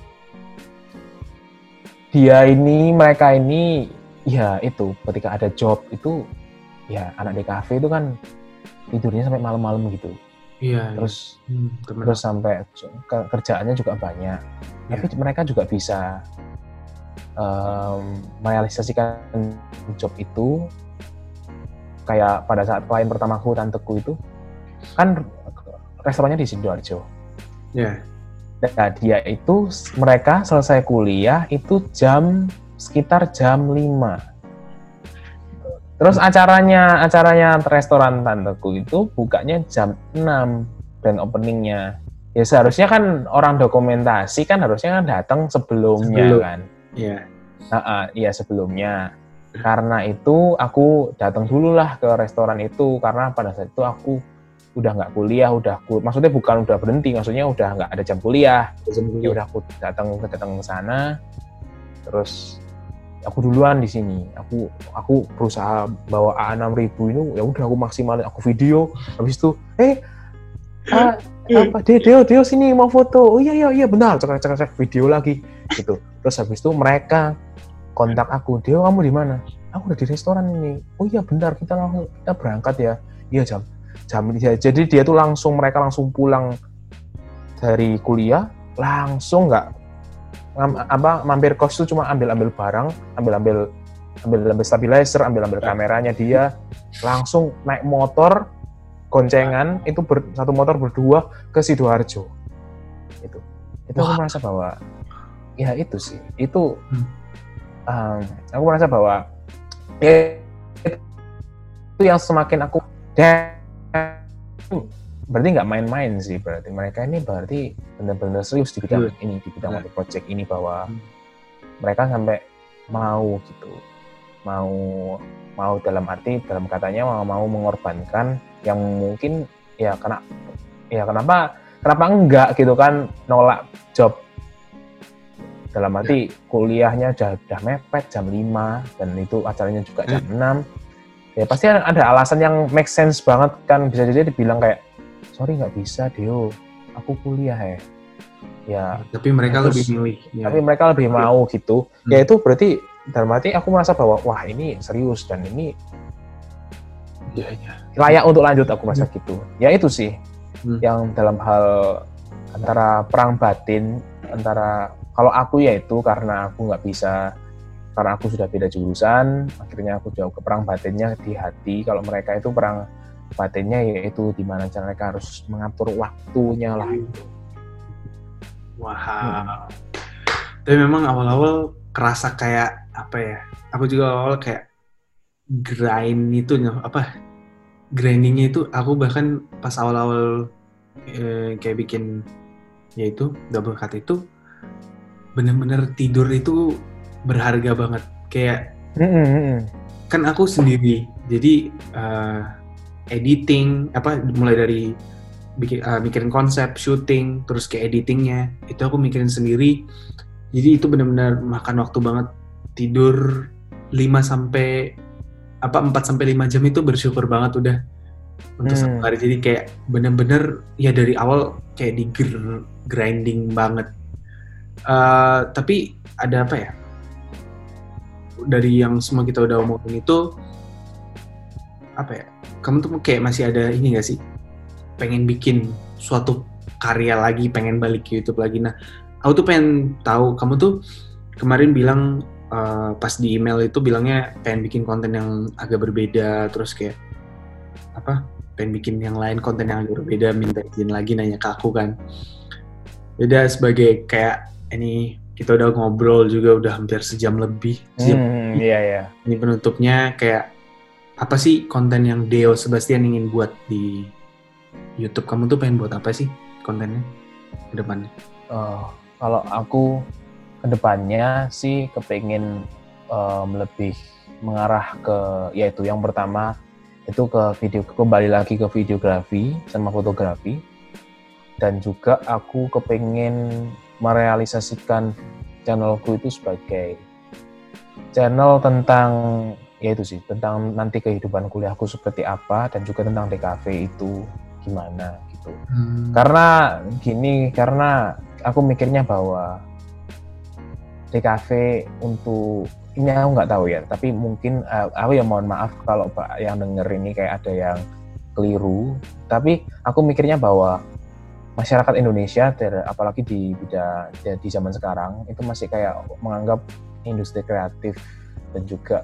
dia ini mereka ini ya itu ketika ada job itu ya anak di cafe itu kan tidurnya sampai malam-malam gitu. Iya. terus Hmm, temen. terus sampai ke- kerjaannya juga banyak. Tapi mereka juga bisa em, merealisasikan job itu. Kayak pada saat klien pertamaku tanteku itu kan restorannya di sidoarjo Ya. Nah, dia itu mereka selesai kuliah itu jam sekitar jam 5. Terus acaranya acaranya restoran tanteku itu bukanya jam 6 dan openingnya. Ya seharusnya kan orang dokumentasi kan harusnya kan datang sebelumnya Sebelum. kan. Iya. Nah, ah, iya sebelumnya. Karena itu aku datang dulu lah ke restoran itu karena pada saat itu aku udah nggak kuliah, udah ku- maksudnya bukan udah berhenti, maksudnya udah nggak ada jam kuliah. Ya udah aku datang datang ke sana. Terus aku duluan di sini. Aku aku berusaha bawa A6000 ini ya udah aku maksimalin aku video. Habis itu eh ah, [LAUGHS] apa Deo, Deo, Deo sini mau foto. Oh iya iya iya benar. Cek cek cek video lagi gitu. Terus habis itu mereka kontak aku, Deo kamu di mana? Aku udah di restoran ini. Oh iya benar, kita langsung kita berangkat ya. Iya jam jam ini. Jadi dia tuh langsung mereka langsung pulang dari kuliah, langsung nggak apa mampir kos tuh cuma ambil ambil barang, ambil ambil ambil ambil stabilizer, ambil ambil kameranya dia, langsung naik motor goncengan itu ber- satu motor berdua ke sidoarjo. Itu itu aku merasa bahwa ya itu sih itu Hmm. um, aku merasa bahwa ya, itu yang semakin aku dan berarti nggak main-main sih berarti mereka ini berarti benar-benar serius di bidang ini di bidang Benar. project ini bahwa Hmm. mereka sampai mau gitu mau mau dalam arti dalam katanya mau, mau mengorbankan yang mungkin ya kena ya kenapa kenapa enggak gitu kan nolak job. Dalam arti kuliahnya udah, udah mepet jam 5 dan itu acaranya juga jam 6 ya pasti ada, alasan yang make sense banget kan bisa jadi dibilang kayak sorry nggak bisa Deo aku kuliah ya ya Tapi mereka Terus- lebih milih. Ya. tapi mereka lebih mau gitu Hmm. ya itu berarti dalam arti aku merasa bahwa wah ini serius dan ini Iya, iya. layak untuk lanjut aku merasa gitu ya itu sih Hmm. yang dalam hal antara perang batin antara kalau aku ya itu karena aku nggak bisa karena aku sudah beda jurusan akhirnya aku jauh ke perang batinnya di hati kalau mereka itu perang batinnya yaitu di mana mereka harus mengatur waktunya lah itu Wow. Hmm. Tapi memang awal-awal kerasa kayak apa ya? Aku juga awal kayak grind itu apa? Grindingnya itu aku bahkan pas awal-awal eh, kayak bikin yaitu double cut itu bener-bener tidur itu berharga banget. Kayak mm-mm. kan aku sendiri jadi eh, editing apa mulai dari bikin eh, mikirin konsep syuting terus ke editingnya itu aku mikirin sendiri jadi itu benar-benar makan waktu banget tidur 5 sampai apa 4 sampai 5 jam itu bersyukur banget udah untuk Hmm. satu hari jadi kayak bener-bener ya dari awal kayak di gr- grinding banget Eh, tapi ada apa ya dari yang semua kita udah omongin itu apa ya kamu tuh kayak masih ada ini gak sih? Pengen bikin suatu karya lagi pengen balik ke YouTube lagi. Nah aku tuh pengen tahu kamu tuh kemarin bilang eh, pas di email itu bilangnya pengen bikin konten yang agak berbeda terus kayak apa pengen bikin yang lain konten yang agak berbeda minta izin lagi nanya ke aku kan. Beda sebagai kayak ini kita udah ngobrol juga udah hampir sejam lebih. Sejam Hmm, iya iya. Ini penutupnya kayak apa sih konten yang Deo Sebastian ingin buat di YouTube? Kamu tuh pengen buat apa sih kontennya ke depannya? Eh, kalau aku ke depannya sih kepingin em, lebih mengarah ke yaitu yang pertama itu ke video kembali lagi ke videografi sama fotografi. Dan juga aku kepingin merealisasikan channelku itu sebagai channel tentang yaitu sih tentang nanti kehidupan kuliahku seperti apa dan juga tentang DKV itu gimana gitu. Karena gini karena aku mikirnya bahwa DKV untuk ini aku nggak tahu ya tapi mungkin eh, aku ya mohon maaf kalau pak yang denger ini kayak ada yang keliru. Tapi aku mikirnya bahwa masyarakat Indonesia ter- apalagi di bidang di, di zaman sekarang itu masih kayak menganggap industri kreatif dan juga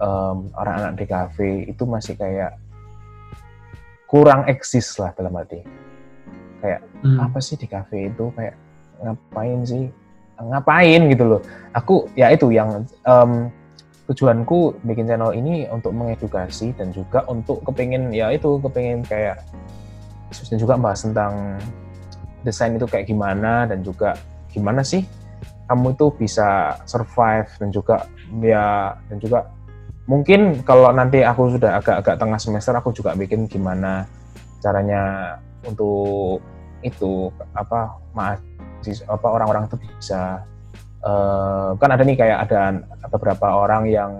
em, orang anak DKV itu masih kayak kurang eksis lah dalam arti. Kayak Hmm. apa sih di kafe itu? Kayak ngapain sih? Ngapain? gitu loh. Aku ya itu yang em, tujuanku bikin channel ini untuk mengedukasi dan juga untuk kepingin ya itu kepingin kayak dan juga bahas tentang desain itu kayak gimana dan juga gimana sih kamu itu bisa survive dan juga ya dan juga mungkin kalau nanti aku sudah agak-agak tengah semester aku juga bikin gimana caranya untuk itu apa mahasiswa apa orang-orang itu bisa eh, kan ada nih kayak ada beberapa orang yang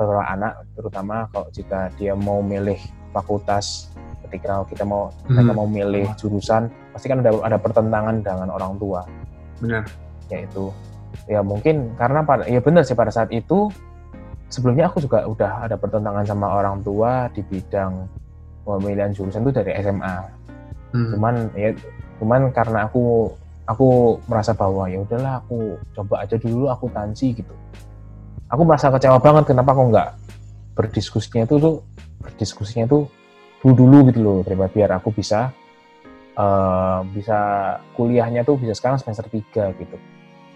beberapa anak terutama kalau jika dia mau milih fakultas ketika kita mau Hmm. mau milih jurusan pasti kan ada ada pertentangan dengan orang tua Benar. yaitu ya mungkin karena pada ya benar sih pada saat itu sebelumnya aku juga udah ada pertentangan sama orang tua di bidang pemilihan jurusan itu dari SMA Hmm. cuman ya cuman karena aku aku merasa bahwa ya udahlah aku coba aja dulu aku tansi gitu aku merasa kecewa banget kenapa aku nggak berdiskusinya itu tuh berdiskusinya tuh dulu dulu gitu loh daripada biar aku bisa eh, bisa kuliahnya tuh bisa sekarang semester 3 gitu.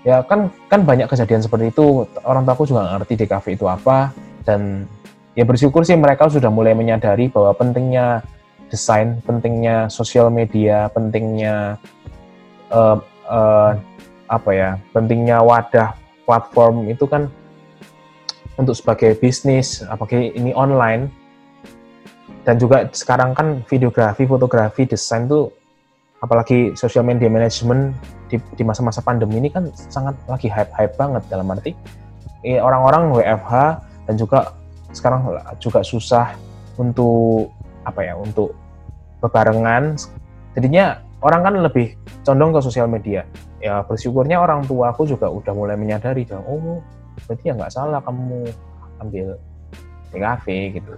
Ya kan kan banyak kejadian seperti itu orang tua aku juga ngerti DKV itu apa dan ya bersyukur sih mereka sudah mulai menyadari bahwa pentingnya desain, pentingnya sosial media, pentingnya eh, eh, apa ya, pentingnya wadah platform itu kan untuk sebagai bisnis, apalagi ini online dan juga sekarang kan videografi, fotografi, desain tuh apalagi social media management di, di masa-masa pandemi ini kan sangat lagi hype-hype banget. Dalam arti orang-orang WFH dan juga sekarang juga susah untuk apa ya untuk bebarengan. Jadinya orang kan lebih condong ke sosial media. Ya bersyukurnya orang tua aku juga udah mulai menyadari dan oh berarti ya nggak salah kamu ambil TKV gitu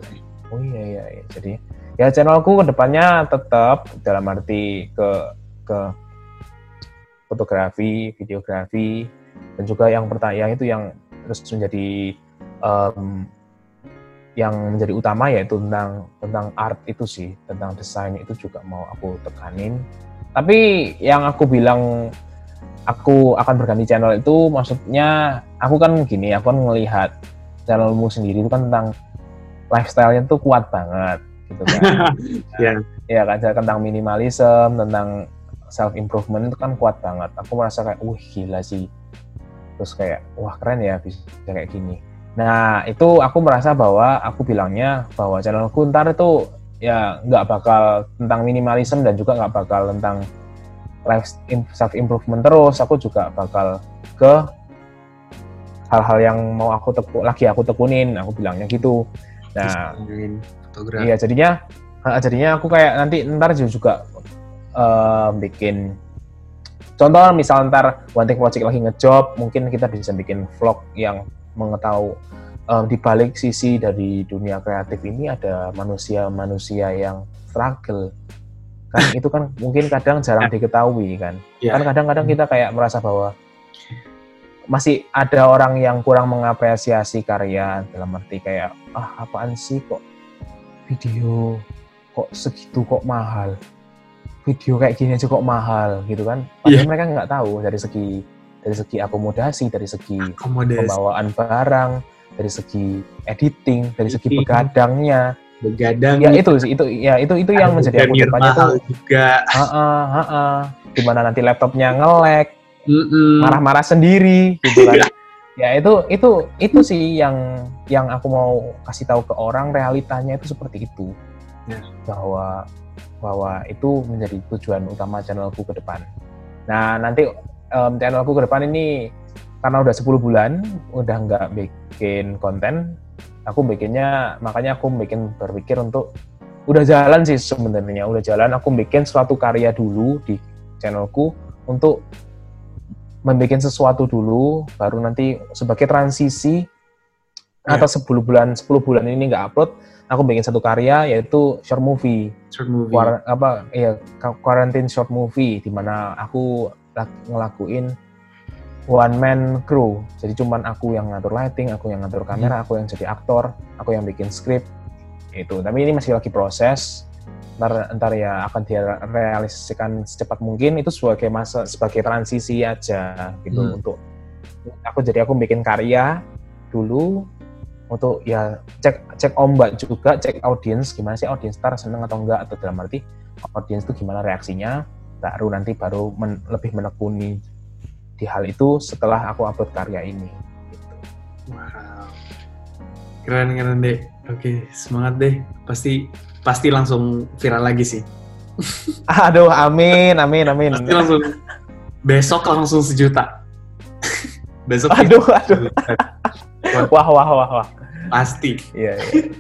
oh iya iya, iya. jadi ya channelku ke depannya tetap dalam arti ke ke fotografi videografi dan juga yang pertanyaan itu yang terus menjadi em, yang menjadi utama yaitu tentang tentang art itu sih tentang desain itu juga mau aku tekanin tapi yang aku bilang aku akan berganti channel itu maksudnya aku kan gini aku kan melihat channelmu sendiri itu kan tentang lifestyle-nya tuh kuat banget gitu kan. Ya. ya kan tentang minimalism tentang self improvement itu kan kuat banget. Aku merasa kayak wah gila sih. Terus kayak wah keren ya bisa kayak gini. Nah itu aku merasa bahwa aku bilangnya bahwa channelku ntar itu ya nggak bakal tentang minimalism dan juga nggak bakal tentang life self improvement terus. Aku juga bakal ke hal-hal yang mau aku teku lagi aku tekunin. Aku bilangnya gitu nah Desain, fotografi. Iya jadinya jadinya aku kayak nanti ntar juga eh, bikin contoh misal ntar One Take Project lagi ngejob mungkin kita bisa bikin vlog yang mengetahui eh, di balik sisi dari dunia kreatif ini ada manusia-manusia yang struggle kan itu kan mungkin kadang jarang diketahui kan Ya. kan kadang-kadang kita kayak merasa bahwa masih ada orang yang kurang mengapresiasi karya dalam arti kayak ah apaan sih kok video kok segitu kok mahal video kayak gini aja kok mahal gitu kan padahal Iya. mereka nggak tahu dari segi dari segi akomodasi dari segi Akomodasi, pembawaan barang dari segi editing dari segi begadangnya begadang. ya itu sih itu ya itu itu yang menjadi aku Venir depannya mahal tuh juga. Heeh, heeh. Di mana nanti laptopnya Mm-mm. Marah-marah sendiri gitu kan. [LAUGHS] ya itu itu itu sih yang yang aku mau kasih tahu ke orang realitanya itu seperti itu. Ya. Bahwa bahwa itu menjadi tujuan utama channelku ke depan. Nah, nanti em, channelku ke depan ini karena udah 10 bulan udah nggak bikin konten, aku bikinnya makanya aku bikin berpikir untuk udah jalan sih sebenarnya udah jalan aku bikin suatu karya dulu di channelku untuk membuat sesuatu dulu baru nanti sebagai transisi Ya. atau 10 bulan 10 bulan ini nggak upload aku bikin satu karya yaitu short movie. Short movie. Quar- apa ya quarantine short movie di mana aku lak- ngelakuin one man crew. Jadi cuman aku yang ngatur lighting aku yang ngatur kamera aku yang jadi aktor aku yang bikin skrip itu tapi ini masih lagi proses ntar ntar ya akan direalisasikan secepat mungkin itu sebagai masa sebagai transisi aja gitu Hmm. untuk aku jadi aku bikin karya dulu untuk ya cek cek ombak juga cek audiens gimana sih audiens ntar seneng atau enggak atau dalam arti audiens itu gimana reaksinya baru nanti baru men- lebih menekuni di hal itu setelah aku upload karya ini gitu. Wow. Keren keren deh. Oke, semangat deh. Pasti pasti langsung viral lagi sih. [LAUGHS] aduh amin amin amin Pasti langsung besok langsung sejuta. [LAUGHS] besok aduh aduh [LAUGHS] wah wah wah wah pasti. iya iya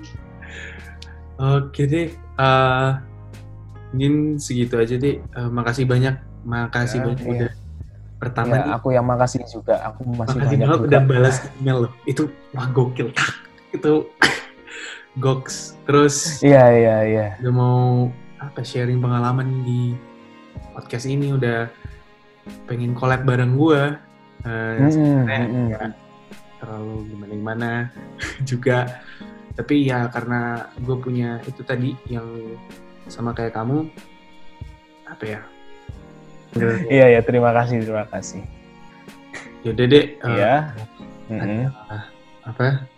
Oke deh. eh mungkin segitu aja deh. Eh, makasih banyak. Makasih Ya, banyak iya. udah pertama Ya, nih. aku yang makasih juga aku masih Makasih banyak juga udah balas email loh. Itu wah gokil. Itu goks. Terus iya iya iya. udah mau apa sharing pengalaman di podcast ini. Udah pengen collab bareng gue uh, Mm-mm, sebenarnya mm-mm. nggak terlalu gimana gimana [LAUGHS] juga. Tapi ya karena gue punya itu tadi yang sama kayak kamu apa ya? Iya ya terima kasih terima kasih. Yaudah deh uh, iya. Mm-mm. apa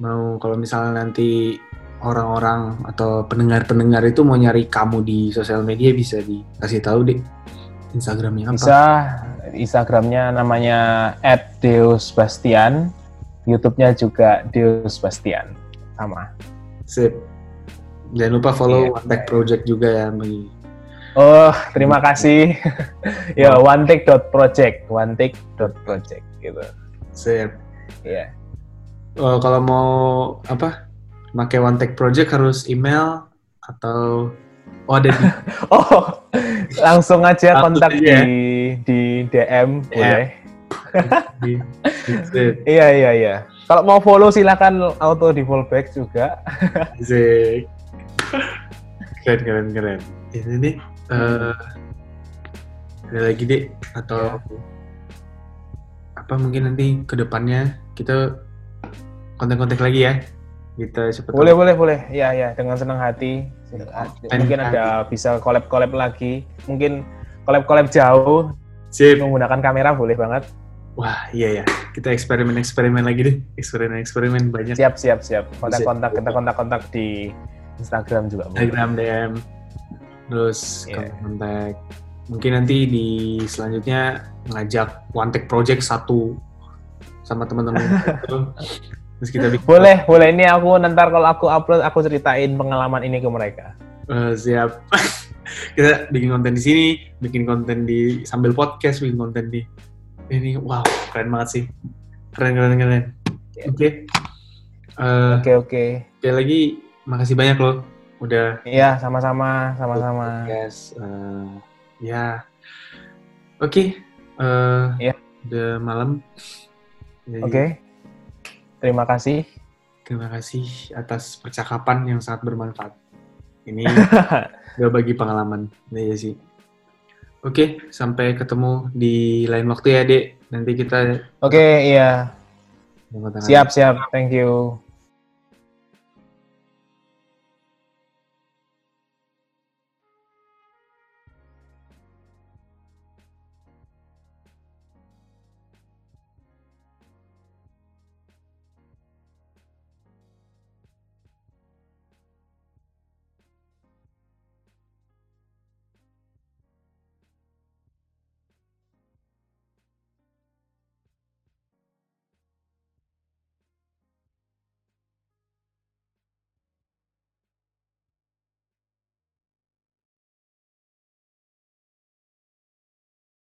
mau kalau misalnya nanti orang-orang atau pendengar-pendengar itu mau nyari kamu di sosial media bisa dikasih tahu deh Instagramnya apa? bisa Instagramnya namanya @deusbastian YouTube-nya juga Deus Bastian sama Sip. Jangan lupa follow Iya. One Tech Project juga ya. Bagi. oh terima kasih [LAUGHS] ya one take dot project one take dot project gitu Sip. ya Oh, kalau mau apa? Pakai One Tech Project harus email atau oh ada di [LAUGHS] oh langsung aja kontak ya. di di DM boleh di, di [LAUGHS] Sip. iya iya iya kalau mau follow silakan auto di follow back juga [LAUGHS] keren keren keren. Ini nih eh, ada lagi deh atau apa apa mungkin nanti ke depannya kita kontak-kontak lagi ya. Kita siapa tahu Boleh, boleh, boleh. Ya, ya, dengan senang hati. Dan- Mungkin ada bisa collab-collab lagi. Mungkin collab-collab jauh Sip. menggunakan kamera boleh banget. Wah, iya ya. Kita eksperimen-eksperimen lagi deh. Eksperimen-eksperimen banyak. Siap, siap, siap. Kontak-kontak, kita kontak-kontak di Instagram juga boleh. Instagram DM. Terus Iya. kontak. Mungkin nanti di selanjutnya ngajak one take project satu sama teman-teman. [LAUGHS] Terus kita bikin Boleh, boleh. Ini aku nanti kalau aku upload, aku ceritain pengalaman ini ke mereka. Eh, siap. [LAUGHS] kita bikin konten di sini, bikin konten di sambil podcast, bikin konten di ini. Wow, keren banget sih. Keren, keren, keren. Iya. Oke. Eh, Oke, oke. sekali lagi, makasih banyak loh. Udah Iya, sama-sama, sama-sama. podcast. Eh, ya, oke. Eh, Iya. Udah malam. Oke. Terima kasih. Terima kasih atas percakapan yang sangat bermanfaat. Ini [LAUGHS] udah bagi pengalaman. Iya sih. Oke, sampai ketemu di lain waktu ya, Dek. Nanti kita Oke, iya. tengok-tengok. Siap, siap. Thank you.